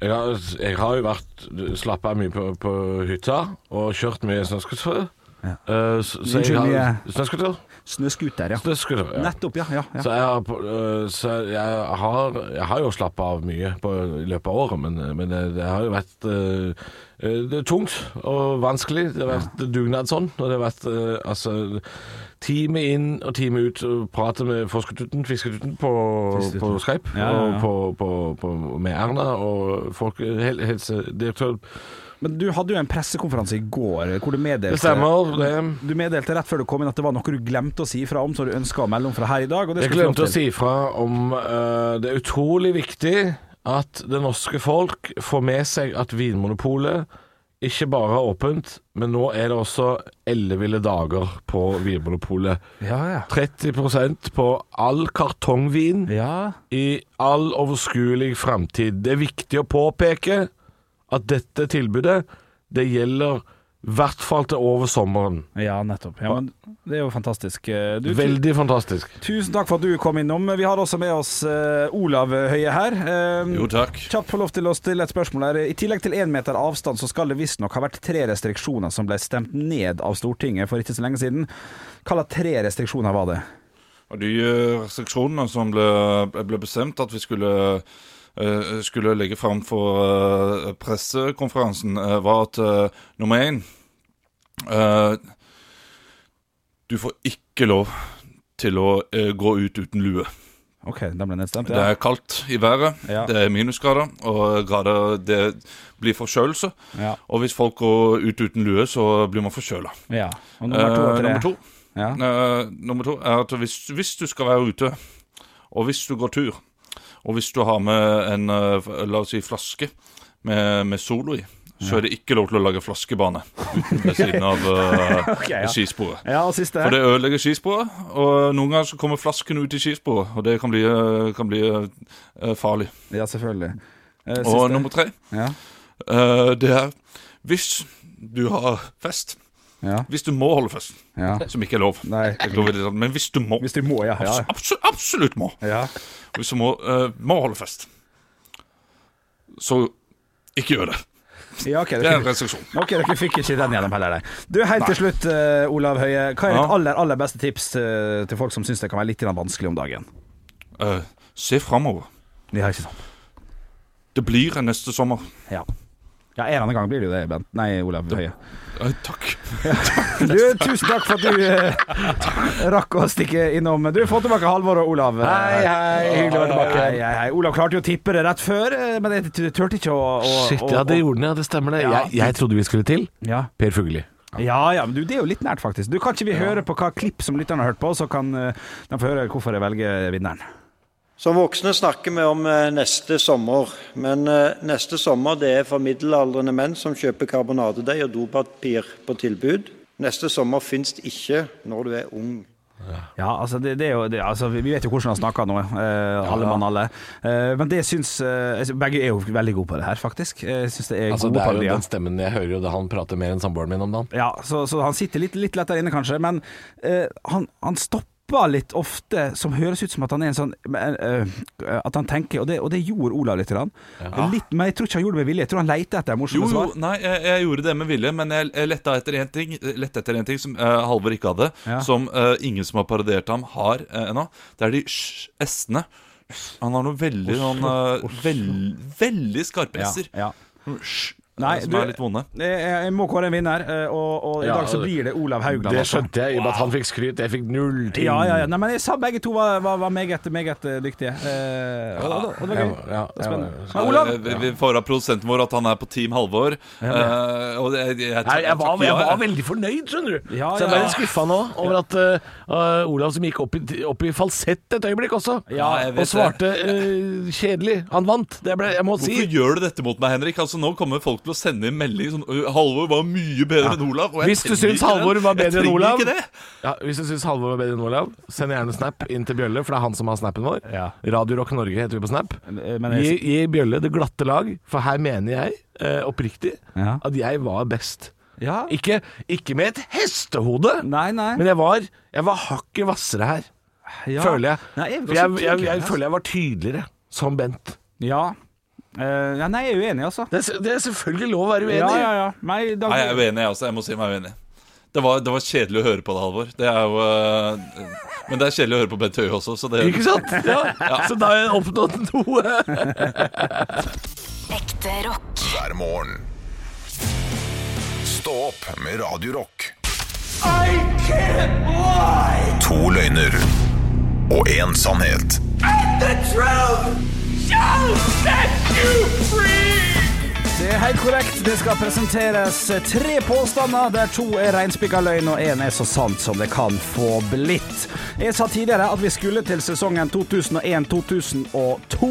Jeg har, jeg har jo vært slappa mye på, på hytta og kjørt mye snøscooter. Ja. Uh, så, så jeg Unnskyld, har Snøscooter? Ja. Snøskuter, ja. Nettopp, ja. ja, ja. Så, jeg har, øh, så jeg, har, jeg har jo slappa av mye på, i løpet av året, men, men det, det har jo vært øh, øh, det er tungt og vanskelig. Det har vært dugnadsånd. Og det har vært altså time inn og time ut prate med Forskertuten, Fisketutten på, på Skype. Ja, ja, ja. Og på, på, på, med Erna og folkehelsedirektør. Men du hadde jo en pressekonferanse i går hvor du meddelte stemmer. Det. Du meddelte rett før du kom inn at det var noe du glemte å si ifra om, så du ønska å melde om fra her i dag. Jeg glemte å si ifra om uh, det er utrolig viktig at det norske folk får med seg at Vinmonopolet ikke bare har åpent, men nå er det også elleville dager på Vinmonopolet. Ja, ja. 30% på all kartongvin Ja, i all overskuelig framtid. Det er viktig å påpeke at dette tilbudet, det gjelder i hvert fall til over sommeren. ja nettopp. Ja, men det er jo fantastisk. Eh, Du, Veldig fantastisk. Tusen takk for at du kom innom. Vi har også med oss uh, Olav Høie her. Eh, Jo, takk. Kjapt få lov til å stille et spørsmål her. I tillegg til én meter avstand, så skal det visstnok ha vært tre restriksjoner som ble stemt ned av Stortinget for ikke så lenge siden. Hva slags tre restriksjoner var det? Og de restriksjonene som ble, ble bestemt at vi skulle, skulle legge fram for eh, pressekonferansen, eh, var at eh, nummer én eh, Du får ikke lov til å eh, gå ut uten lue. OK, det ble nedstemt. Det er kaldt i været, Ja. det er minusgrader, og grader, det blir forkjølelse. Ja. Og hvis folk går ut uten lue, så blir man forkjøla. ja. Og nummer to Eh, nummer to. Ja. Eh, nummer to er at hvis, hvis du skal være ute, og hvis du går tur, og hvis du har med en eh, la oss si flaske med, med Solo i, så er det ikke lov til å lage flaskebane ved siden av uh, okay, ja. skisporet. Ja, For det ødelegger skisporet, og noen ganger så kommer flasken ut i skisporet, og det kan bli, eh, kan bli uh, farlig. Ja, selvfølgelig. Eh, Og nummer tre, Ja. det er hvis du har fest, Ja. hvis du må holde fest, Ja. som ikke er lov, Nei. Det, men hvis du må, Hvis du må, ja. ja. Absolutt, absolutt må, ja. hvis du må, uh, må holde fest, så ikke gjør det. ja okay, Det er en restriksjon. ok, dere fikk ikke den gjennom heller, nei. Du, Helt til slutt, uh, Olav Høie. Hva er ditt aller aller beste tips uh, til folk som syns det kan være litt vanskelig om dagen? Se framover. Ja, ikke sant? Det blir en neste sommer. Ja. Ja, En annen gang blir det jo det, Bent. Nei, Olav Høie. Eh, takk. Du, tusen takk for at du eh, rakk å stikke innom. Du, få tilbake Halvor og Olav. Hei, hei, hyggelig å være tilbake. Hei, hei, hei. Olav klarte jo å tippe det rett før, eh, men jeg turte ikke å, å Shit, ja, det gjorde den, ja. Det stemmer det. Ja. Jeg, jeg trodde vi skulle til Ja. Per Fugelli. Ja, ja, men du, det er jo litt nært, faktisk. Du Kan ikke vi høre på hva klipp som lytterne har hørt på, så kan eh, de få høre hvorfor jeg velger vinneren? Som voksne snakker vi om eh, neste sommer, men eh, neste sommer det er for middelaldrende menn som kjøper karbonadedeig og dopapir på tilbud. Neste sommer fins ikke når du er ung. Ja, altså, det, det er jo, det, altså Vi vet jo hvordan han snakker nå, eh, alle mann alle. Eh, men det syns eh, altså, Begge er jo veldig gode på det her, faktisk. Jeg synes det er Altså, gode det er jo parodier. den stemmen Jeg hører jo det han prater mer enn samboeren min om dagen. Ja, så, så han sitter litt, litt lettere inne, kanskje. Men eh, han, han stopper litt ofte, som høres ut som at han er en sånn eh, At han tenker, og det, og det gjorde Olav litt. grann. litt. Men jeg tror ikke han gjorde det med vilje. Jeg tror han lette etter morsomme jo, svar. nei, jeg, jeg gjorde det med vilje, men jeg, jeg letta etter én ting, lette etter en ting som uh, Halvor ikke hadde, Ja. som uh, ingen som har parodiert ham, har uh, ennå. Det er de s-ene. Han har noen veldig Noen eh, veld, Veldig skarpe s-er. ja. Sånn sj, Nei, eh, som du- er litt vonde. Jeg, jeg må kåre en vinner, eh, og, og i Ja, dag så blir det Olav Haugland. Det skjønte jeg i og med at han fikk skryt. Jeg fikk null ting. Ja, ja, ja. Nei, men jeg sa begge to var, var, var meget, meget eh, dyktige. Eh, og, og, det var gøy. Ja, ja, Det spennende. ja. Men Olav! Eh, vi, vi får av produsenten vår at han er på Team Halvor. eh, og jeg, jeg, jeg, var, jeg var veldig fornøyd, skjønner du. Ja, Så jeg ble litt skuffa nå over at uh, Olav som gikk opp i, opp i falsett et øyeblikk også, Ja, og svarte uh, kjedelig. Han vant. Det ble, jeg må si Hvorfor gjør du dette mot meg, Henrik? Altså Nå kommer folk til å sende inn melding sånn Halvor var mye bedre enn Olav. Og jeg Hvis du syns Halvor var bedre enn Olav ja, Hvis du syns Halvor var bedre enn Olav, send gjerne snap inn til Bjølle, for det er han som har snappen vår. Ja. Radio Rock Norge heter vi på Snap. Eh, men Gi, jeg, gi Bjølle det glatte lag, for her mener jeg eh, oppriktig Ja. at jeg var best. ja. Ikke, ikke med et hestehode, Nei, nei. men jeg var, jeg var hakket hvassere her. ja. føler jeg. Nei, jeg, jeg, jeg, jeg føler jeg var tydeligere som Bent. Ja. Eh, ja. Nei, jeg er uenig, altså. Det er, det er selvfølgelig lov å være uenig. Ja, ja, ja. Nei, da... Nei, jeg er uenig, jeg også. Jeg må si meg uenig. Det var, det var kjedelig å høre på det, Halvor. Det er jo uh, Men det er kjedelig å høre på Bent Høie også, så det Ikke sant? Ja. Så da har jeg oppnådd noe. Ekte rock. hver morgen. Stå opp med Radio Rock. To løgner og én sannhet. shall set you free! Det er helt korrekt. Det skal presenteres tre påstander, der to er reinspikka løgn og én er så sant som det kan få blitt. Jeg sa tidligere at vi skulle til sesongen 2001-2002.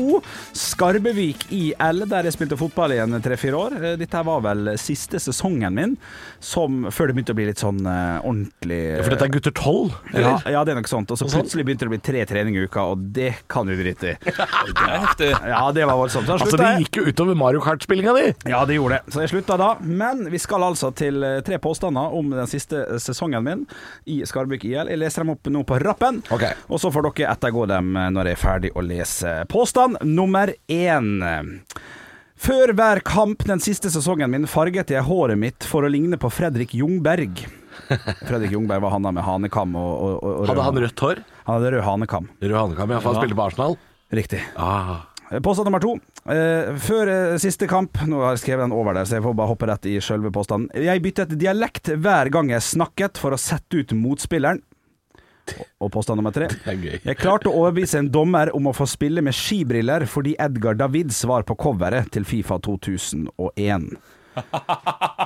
Skarbevik IL, der jeg spilte fotball i en tre-fire år. Eh, Dette var vel siste sesongen min, som, før det begynte å bli litt sånn uh, ordentlig For dette er gutter tolv? ja, ja, det er nok sånt. Og så plutselig begynte det å bli tre treninger i uka, og det kan vi drite i. Det er heftig. Ja, det var voldsomt. Så Altså, det gikk jo utover Mario Kart-spillinga di. Ja, det gjorde det. Så jeg slutta da. Men vi skal altså til eh, tre påstander om den siste eh, sesongen min i Skarbuk IL. Jeg leser dem opp nå på rappen, Ok. og så får dere ettergå dem eh, når jeg er ferdig å lese. Påstand nummer én. Før hver kamp den siste sesongen min farget jeg håret mitt for å ligne på Fredrik Jungberg. Fredrik Jungberg var han da med hanekam og, og, og, og Hadde han rødt hår? Han hadde rød hanekam. Rød hanekam, ja. For han Ja. spilte på Arsenal. Riktig. Ah. Påstand nummer to. Eh, før eh, siste kamp Nå har jeg skrevet den over der, så jeg får bare hoppe rett i selve påstanden. Jeg byttet dialekt hver gang jeg snakket for å sette ut motspilleren. Og påstand nummer tre. Er. Jeg klarte å overbevise en dommer om å få spille med skibriller fordi Edgar Davids var på coveret til Fifa 2001.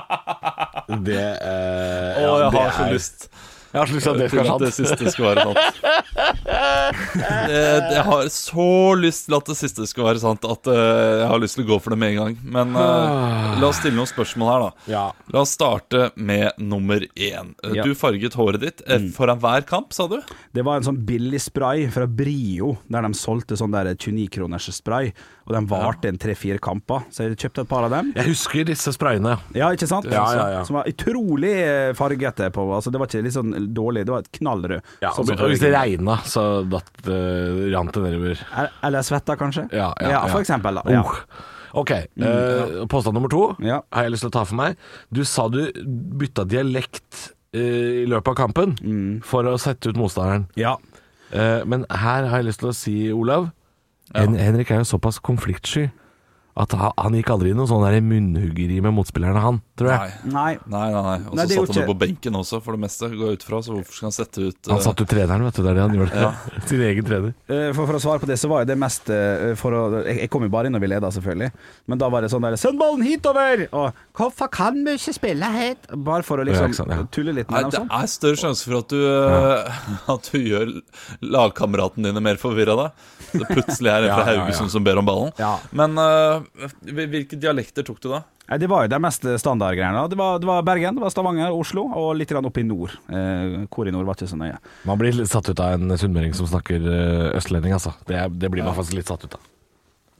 Det eh, Å, ja, jeg det har så er- lyst. Jeg har så lyst til at det skal være at det siste skal være sant. Det- Jeg har så lyst til at det siste skal være sant at eh, jeg har lyst til å gå for det med en gang. Men eh, la oss stille noen spørsmål her, da. Ja. La oss starte med nummer én. Eh, Ja. Du farget håret ditt eh, foran hver kamp, sa du? Det var en sånn billig spray fra Brio, der de solgte sånn der 29-kroners spray. Og den varte en tre-fire kamper, så jeg kjøpte et par av dem. Jeg husker disse sprayene. Ja, ikke sant? Ja, ja, ja. Som var utrolig fargete på Altså, det var ikke litt sånn dårlig, det var et knallrød. Ja, Sånn og som hvis det regna, så datt, uh, rant det nedover. Eller- svetta, kanskje? Ja, ja, for ja. eksempel. Da. Oh. Ok, uh, påstand nummer to Ja. har jeg lyst til å ta for meg. Du sa du bytta dialekt uh, i løpet av kampen Mm. for å sette ut motstanderen. ja. Men her har jeg lyst til å si, Olav Hen Henrik er jo såpass konfliktsky at han, han gikk aldri i noe sånn munnhuggeri med motspillerne, han, tror jeg. Nei. Nei. Nei, nei. Og så det satt han ikke- på benken også, for det meste. Går jeg ut fra, så hvorfor skal han sette ut Han satte satt ut treneren, vet du. Det er det han gjorde. Ja. Sin egen trener. Eh, For, for å svare på det, så var jo det mest eh, for å, jeg, jeg kom jo bare inn og vi leda, selvfølgelig. Men da var det sånn der 'Send ballen hitover!' Og 'Hvorfor kan vi ikke spille helt?' Bare for å liksom sant, ja. tulle litt med det dem. Sånn. er større sjanse for at du, ja. at du gjør lagkameratene dine mer forvirra da. Det plutselig er en fra Ja, ja, ja. Haugesund som ber om ballen. Ja. Men eh, hvilke dialekter tok du da? Det var jo de mest standardgreiene. Det var, det var Bergen, det var Stavanger, Oslo og litt grann oppe i nord. Eh, hvor i nord var ikke så nøye. Man blir litt satt ut av en sunnmøring som snakker eh, østlending, altså. Det, det blir man faktisk litt satt ut av.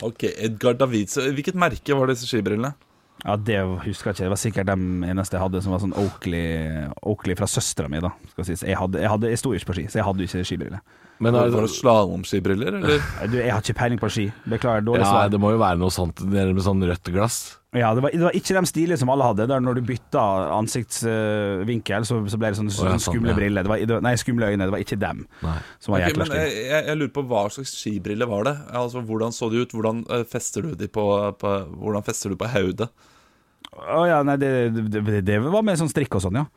Ok, Edgar Davids. Hvilket merke var disse skibrillene? Ja, Det husker jeg ikke. Det var sikkert de eneste jeg hadde som var sånn Oakley, Oakley fra søstera mi. da skal sies. Jeg, hadde, jeg, hadde, jeg sto ikke på ski, så jeg hadde ikke skibriller. Men er, det slalåmskibriller, eller? Du, jeg har ikke peiling på ski. Beklager. Dårlig ja, det må jo være noe sånt er med sånn rødt glass. Ja, det var, det var ikke de stilige som alle hadde. Der når du bytta ansiktsvinkel, så, så ble det sånne, sånne sånn, skumle briller. Det var, det var- nei, skumle øyne. Det var ikke dem Nei. som var Ok, jækla men stygge. jeg, jeg, jeg lurer på hva slags skibriller var det? Altså, Hvordan så de ut? Hvordan eh, fester du de på, på Hvordan fester du på hodet? Å ja, nei, det, det, det var med sånn strikk og sånn, ja.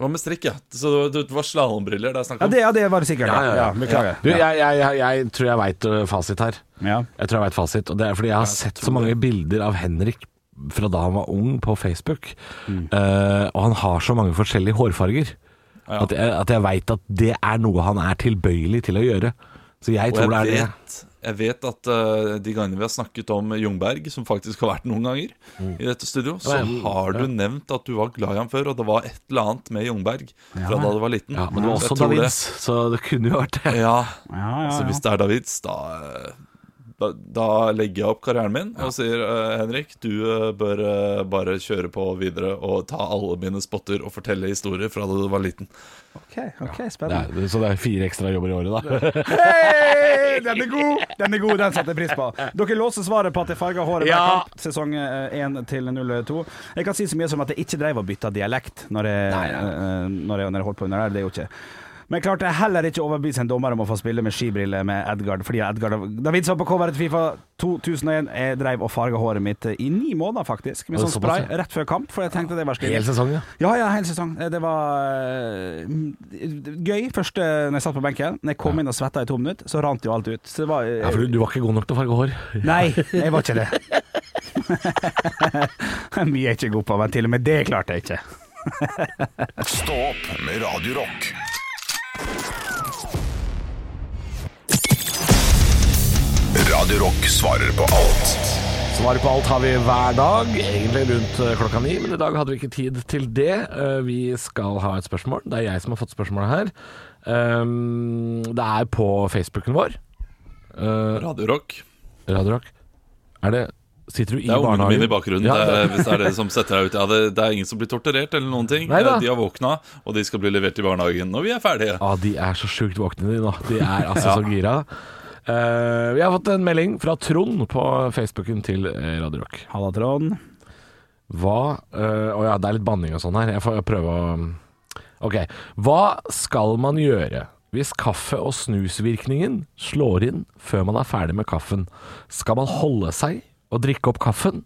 Hva med strikk, ja? Så det det var slalåmbriller det er snakk Ja det, ja, det var det sikkert. Ja, ja, Beklager. Du, jeg, jeg, jeg, jeg tror jeg veit fasit her. Ja. Jeg tror jeg vet fasit. Og det er fordi jeg har sett så mange bilder av Henrik fra da han var ung på Facebook. Mm. Uh, og han har så mange forskjellige hårfarger. Ja. At jeg, at jeg veit at det er noe han er tilbøyelig til å gjøre. Så jeg Og jeg det jeg vet, det. jeg vet at uh, de gangene vi har snakket om Jungberg, som faktisk har vært noen ganger i dette studio, så Ja, ja. har du nevnt at du var glad i ham før, og det var et eller annet med Jungberg fra da du var liten. Ja, men det var også Davids, det- så det kunne jo vært det. Ja, Ja, ja, så ja. hvis det er Davids, da, eh, da, da legger jeg opp karrieren min og sier eh, Henrik, du eh, bør eh, bare kjøre på videre og ta alle mine spotter og fortelle historier fra da du var liten. Ok, ok, Det spennende. er, så det er fire ekstra jobber i året, da. Hei, den er god! Den er god, den setter jeg pris på. Dere låser svaret på at jeg farga håret hver Ja. kamp, sesong 1 til 02. Jeg kan si så mye som at jeg ikke dreiv og bytta dialekt når jeg, eh, når jeg, når jeg holdt på under der. Det er jo ikke men jeg klarte heller ikke overbevise en dommer om å få spille med skibriller med Edgard, fordi Edgard David var på coveret til Fifa 2001. Jeg drev og farga håret mitt i ni måneder, faktisk, med sånn spray rett før kamp, for jeg tenkte det var stilig. Hel sesong, ja. Ja, ja, hel sesong. Det var eh, gøy først når jeg satt på benken. Når jeg kom inn og svetta i to minutter, så rant jo alt ut. Så det var eh, ja for du, du var ikke god nok til å farge hår. Nei, jeg var ikke det. Mye er jeg ikke god på, men til og med det klarte jeg ikke. Stå opp med Radio Rock. Radio Rock svarer på alt. Svaret på alt har vi hver dag, egentlig rundt eh, klokka ni, men i dag hadde vi ikke tid til det. Eh, Vi skal ha et spørsmål. Det er jeg som har fått spørsmålet her. Um, Det er på Facebooken vår. Eh, Radio Rock. Radio Rock. Er det Sitter du i Det er ungene mine i bakgrunnen. Ja, det er, det- hvis det er det som setter deg ut. Ja, det, det er ingen som blir torturert eller noen ting. Neida. De har våkna, og de skal bli levert i barnehagen når vi er ferdige. Ja, de er så sjukt våkne, de nå. De er altså så gira. Eh, vi har fått en melding fra Trond på Facebooken til eh, Radio Rock. Halla, Trond. Hva uh, oh ja, det er litt banning og sånn her. Jeg får prøve å Ok. Hva skal man gjøre hvis kaffe- og snusvirkningen slår inn før man er ferdig med kaffen? Skal man holde seg og drikke opp kaffen,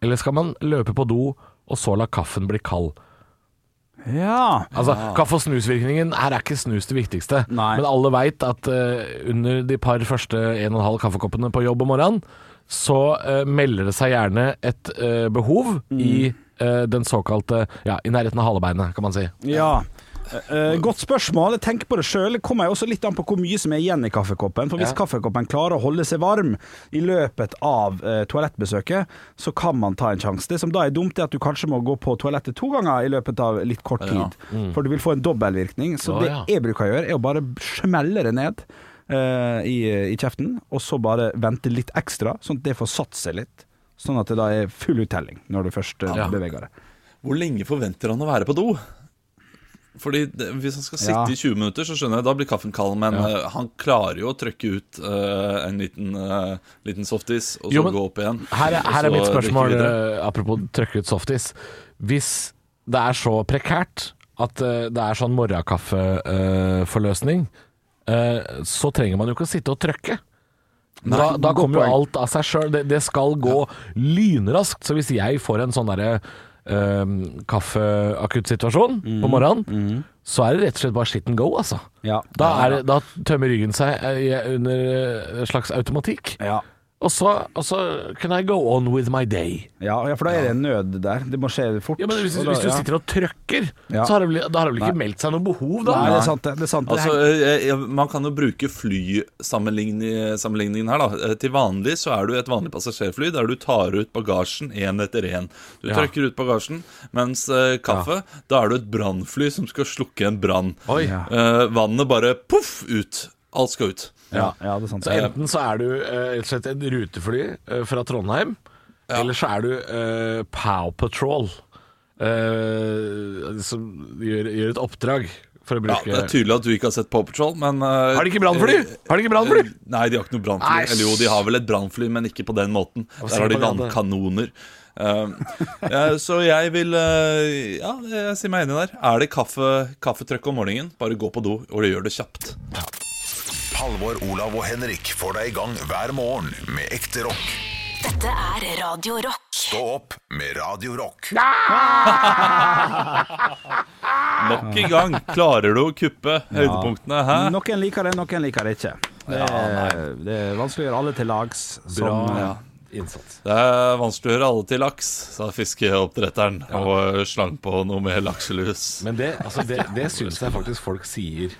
eller skal man løpe på do og så la kaffen bli kald? Ja. Altså, Kaffe- og snusvirkningen Her er ikke snus det viktigste. Nei. Men alle veit at eh, under de par første 1,5 kaffekoppene på jobb om morgenen, så eh, melder det seg gjerne et eh, behov i eh, den såkalte Ja, i nærheten av halebeinet, kan man si. Ja. Eh, godt spørsmål. Jeg tenker på det sjøl. Det kommer jo også litt an på hvor mye som er igjen i kaffekoppen. For hvis Ja. kaffekoppen klarer å holde seg varm i løpet av uh, toalettbesøket, så kan man ta en sjanse. Det som da er dumt, er at du kanskje må gå på toalettet to ganger i løpet av litt kort tid. Ja. For du vil få en dobbeltvirkning. Så det jeg bruker å gjøre, er å bare smelle det ned. Uh, i, i kjeften, og så bare vente litt ekstra, sånn at det får satt seg litt. Sånn at det da er full uttelling når du først eh, Ja. beveger det. Hvor lenge forventer han å være på do? Fordi det, Hvis han skal sitte Ja. i 20 minutter, så skjønner jeg da blir kaffen kald. Men eh, han klarer jo å trykke ut uh, en liten, uh, liten softis, og så Jo, men gå opp igjen. Her er, her er mitt spørsmål, apropos trøkke ut softis. Hvis det er så prekært at det er sånn morgenkaffeforløsning, uh, så trenger man jo ikke å sitte og trøkke. Da, da kommer jo alt av seg sjøl. Det, det skal gå lynraskt. Så hvis jeg får en sånn derre uh, kaffeakuttsituasjon på morgenen, så er det rett og slett bare shit and go, altså. Ja. Da, det- da tømmer ryggen seg eh, under eh, en slags automatikk. Ja. Og så, og så can I go on with my day. Ja, ja, for da er det en nød der. Det må skje fort. Ja, men Hvis, Og da- hvis du ja. sitter og trøkker, Ja. så har det, vel- da har det vel ikke meldt seg noe behov, da? Nei, det er sant, det. det, er sant. det Altså, eh, eh, Man kan jo bruke flysammenligningen her. da Eh, Til vanlig så er du et vanlig passasjerfly der du tar ut bagasjen én etter én. Du Ja. trykker ut bagasjen, mens eh, kaffe, da er du et brannfly som skal slukke en brann. Oi. Eh, vannet bare poff ut. Alt skal ut. ja, ja, det er sant. Så enten så er du eh, rett og slett et rutefly eh, fra Trondheim, eller så er du uh, Pow Patrol. Uh, som gjør, gjør et oppdrag for å Ja, Det er tydelig at du ikke har sett Paw Patrol, men uh, Har de ikke brannfly? Har de ikke brannfly? eh, Nei, de har ikke noe brannfly. Eller jo, de har vel et brannfly, men ikke på den måten. Der har de vannkanoner. Eh, ja, så jeg vil eh, Ja, jeg sier meg enig der. Er det kaffe, kaffetrøkk om morgenen, bare gå på do, og det gjør det kjapt. Halvor, Olav og Henrik får deg i gang hver morgen med ekte rock. Dette er Radio Rock. Stå opp med Radio Rock. Nok en gang klarer du å kuppe høydepunktene. Hæ? Noen liker det, noen liker det ikke. Det er, det er vanskelig å gjøre alle til lags. Som, Ja. innsats. Det er vanskelig å gjøre alle til laks, sa fiskeoppdretteren, og slang på noe med lakselus. Men det, altså det, det syns jeg faktisk folk sier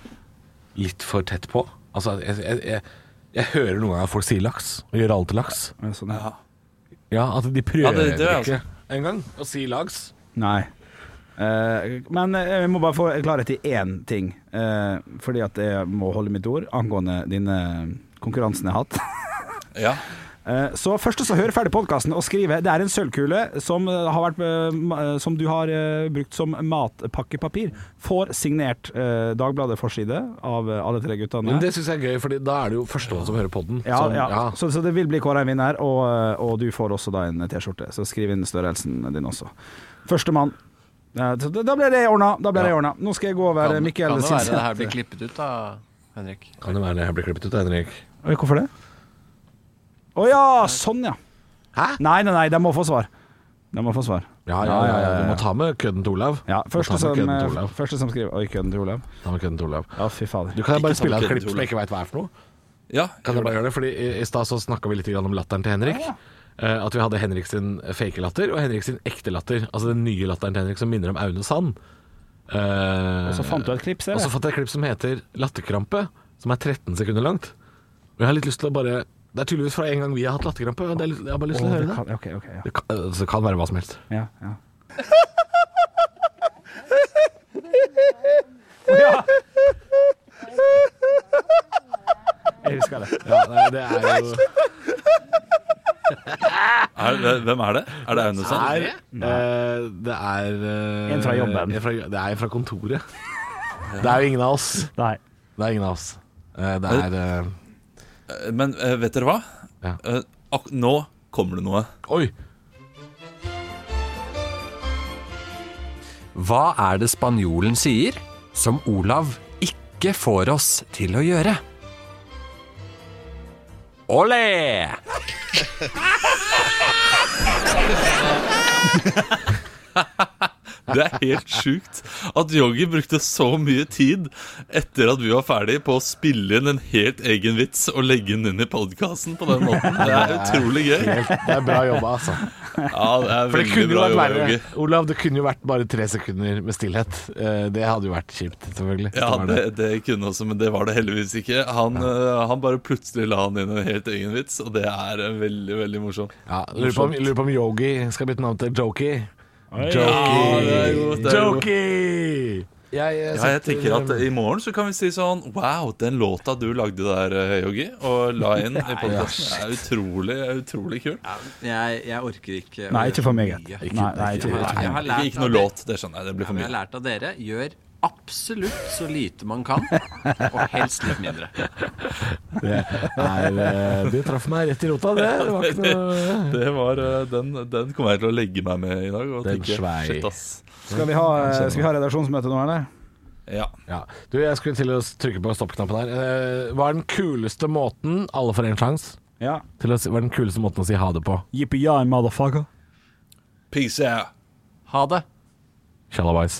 litt for tett på. Altså, jeg, jeg, jeg, jeg hører noen ganger folk sier laks, og gjør alt til laks. sånn, ja. Ja, at de prøver Ja, det- det er ikke engang å si laks. Nei. Eh, men eh, jeg må bare få klarhet i én ting. eh, fordi at jeg må holde mitt ord angående denne konkurransen jeg har hatt. Ja. Eh, Så først så hør ferdig podkasten og skrive Det er en sølvkule som, eh, har vært, eh, som du har brukt som matpakkepapir. Får signert Dagbladet forside av alle tre guttene. Men det syns jeg er gøy, for da er det jo førstemann som hører podden. Ja, som, ja. Så, så det vil bli kåra en vinner, og, og du får også da en T-skjorte. Så skriv inn størrelsen din også. Førstemann. Ja, da da ble det ordna. Da ble det ordna. Nå skal jeg gå over Mikkel kan det være det her blir klippet ut, da, Henrik? Kan det være det her blir klippet ut, Henrik? Hvorfor det? Å ja, sånn ja. Hæ? Nei, nei, nei, de må få svar. De må få svar. Ja, ja, ja, ja, Du må ta med kødden til Olav. Ja, første, som, til Olav. første som skriver Oi, kødden til Olav. Ta med kødden til Olav. Ja, fy fader. Du kan bare spille av et klipp som jeg ikke veit hva er for noe. ja. Kan jeg bare gjøre det? Fordi I, i stad så snakka vi litt om latteren til Henrik. Eh, at vi hadde Henrik sin fake latter og Henrik sin ekte latter. Altså den nye latteren til Henrik som minner om Aune Sand. Uh, Og så fant du et klipp, ser Og så fant jeg et klipp som heter Latterkrampe, som er 13 sekunder langt. Og jeg har litt lyst til å bare Det er tydeligvis fra en gang vi har hatt latterkrampe. det er Jeg har bare lyst til å høre det det. kan, okay, ok, ja. Det kan, altså, det kan være hva som helst. Ja, ja. Ja. Jeg husker det. Ja, det er jo Er, det- hvem er det? Er det Aune Sand? eh, Det er eh, En fra jobben. en fra, det er en fra kontoret. Det er jo ingen av oss. Nei. Det er ingen av oss. Eh, Det er Men eh, vet dere hva? Ja. Eh, ak nå kommer det noe. Oi! Hva er det spanjolen sier som Olav ikke får oss til å gjøre? Olé! Det er helt sjukt at Yogi brukte så mye tid etter at vi var ferdig på å spille inn en helt egen vits og legge den inn i podkasten på den måten. Det er utrolig gøy. Helt, det er bra jobba, altså. Ja, det er For det kunne jo bra vært verre. Olav, det kunne jo vært bare tre sekunder med stillhet. Eh, Det hadde jo vært kjipt, selvfølgelig. Ja, Det det, kunne også, men det var det heldigvis ikke. Han, eh, han bare plutselig la han inn en helt egen vits, og det er eh, veldig, veldig morsomt. Ja, lurer, på om, lurer på om Yogi skal bytte navn til Jokey. Jokey! Jeg, Ja, jeg tenker at i morgen så kan vi si sånn Wow, den låta du lagde der, eh, Yogi, og la inn i podkasten, er utrolig, utrolig kul. Jeg, jeg orker ikke Nei, ikke for meg. Nei, nei, Jeg jeg Ikke, ikke noe låt, det skjønner jeg. Det blir for mye. jeg har lært av dere. Gjør absolutt så lite man kan, og helst litt mindre. Det, er, eh, det traff meg rett i rota, det. Det var ikke noe Det var, eh, den, den kommer jeg til å legge meg med i dag. Og Den tenke, shit. Skal vi ha, eh, skal vi ha redaksjonsmøte nå, eller? Ja. Ja. Du, jeg skulle til å trykke på stoppknappen her. Eh, Hva er den kuleste måten Alle får en sjanse. Ja. Til å si, hva er den kuleste måten å si ha det på? Yippee-yay, motherfucker. Peace out. Ha det. Shalabais.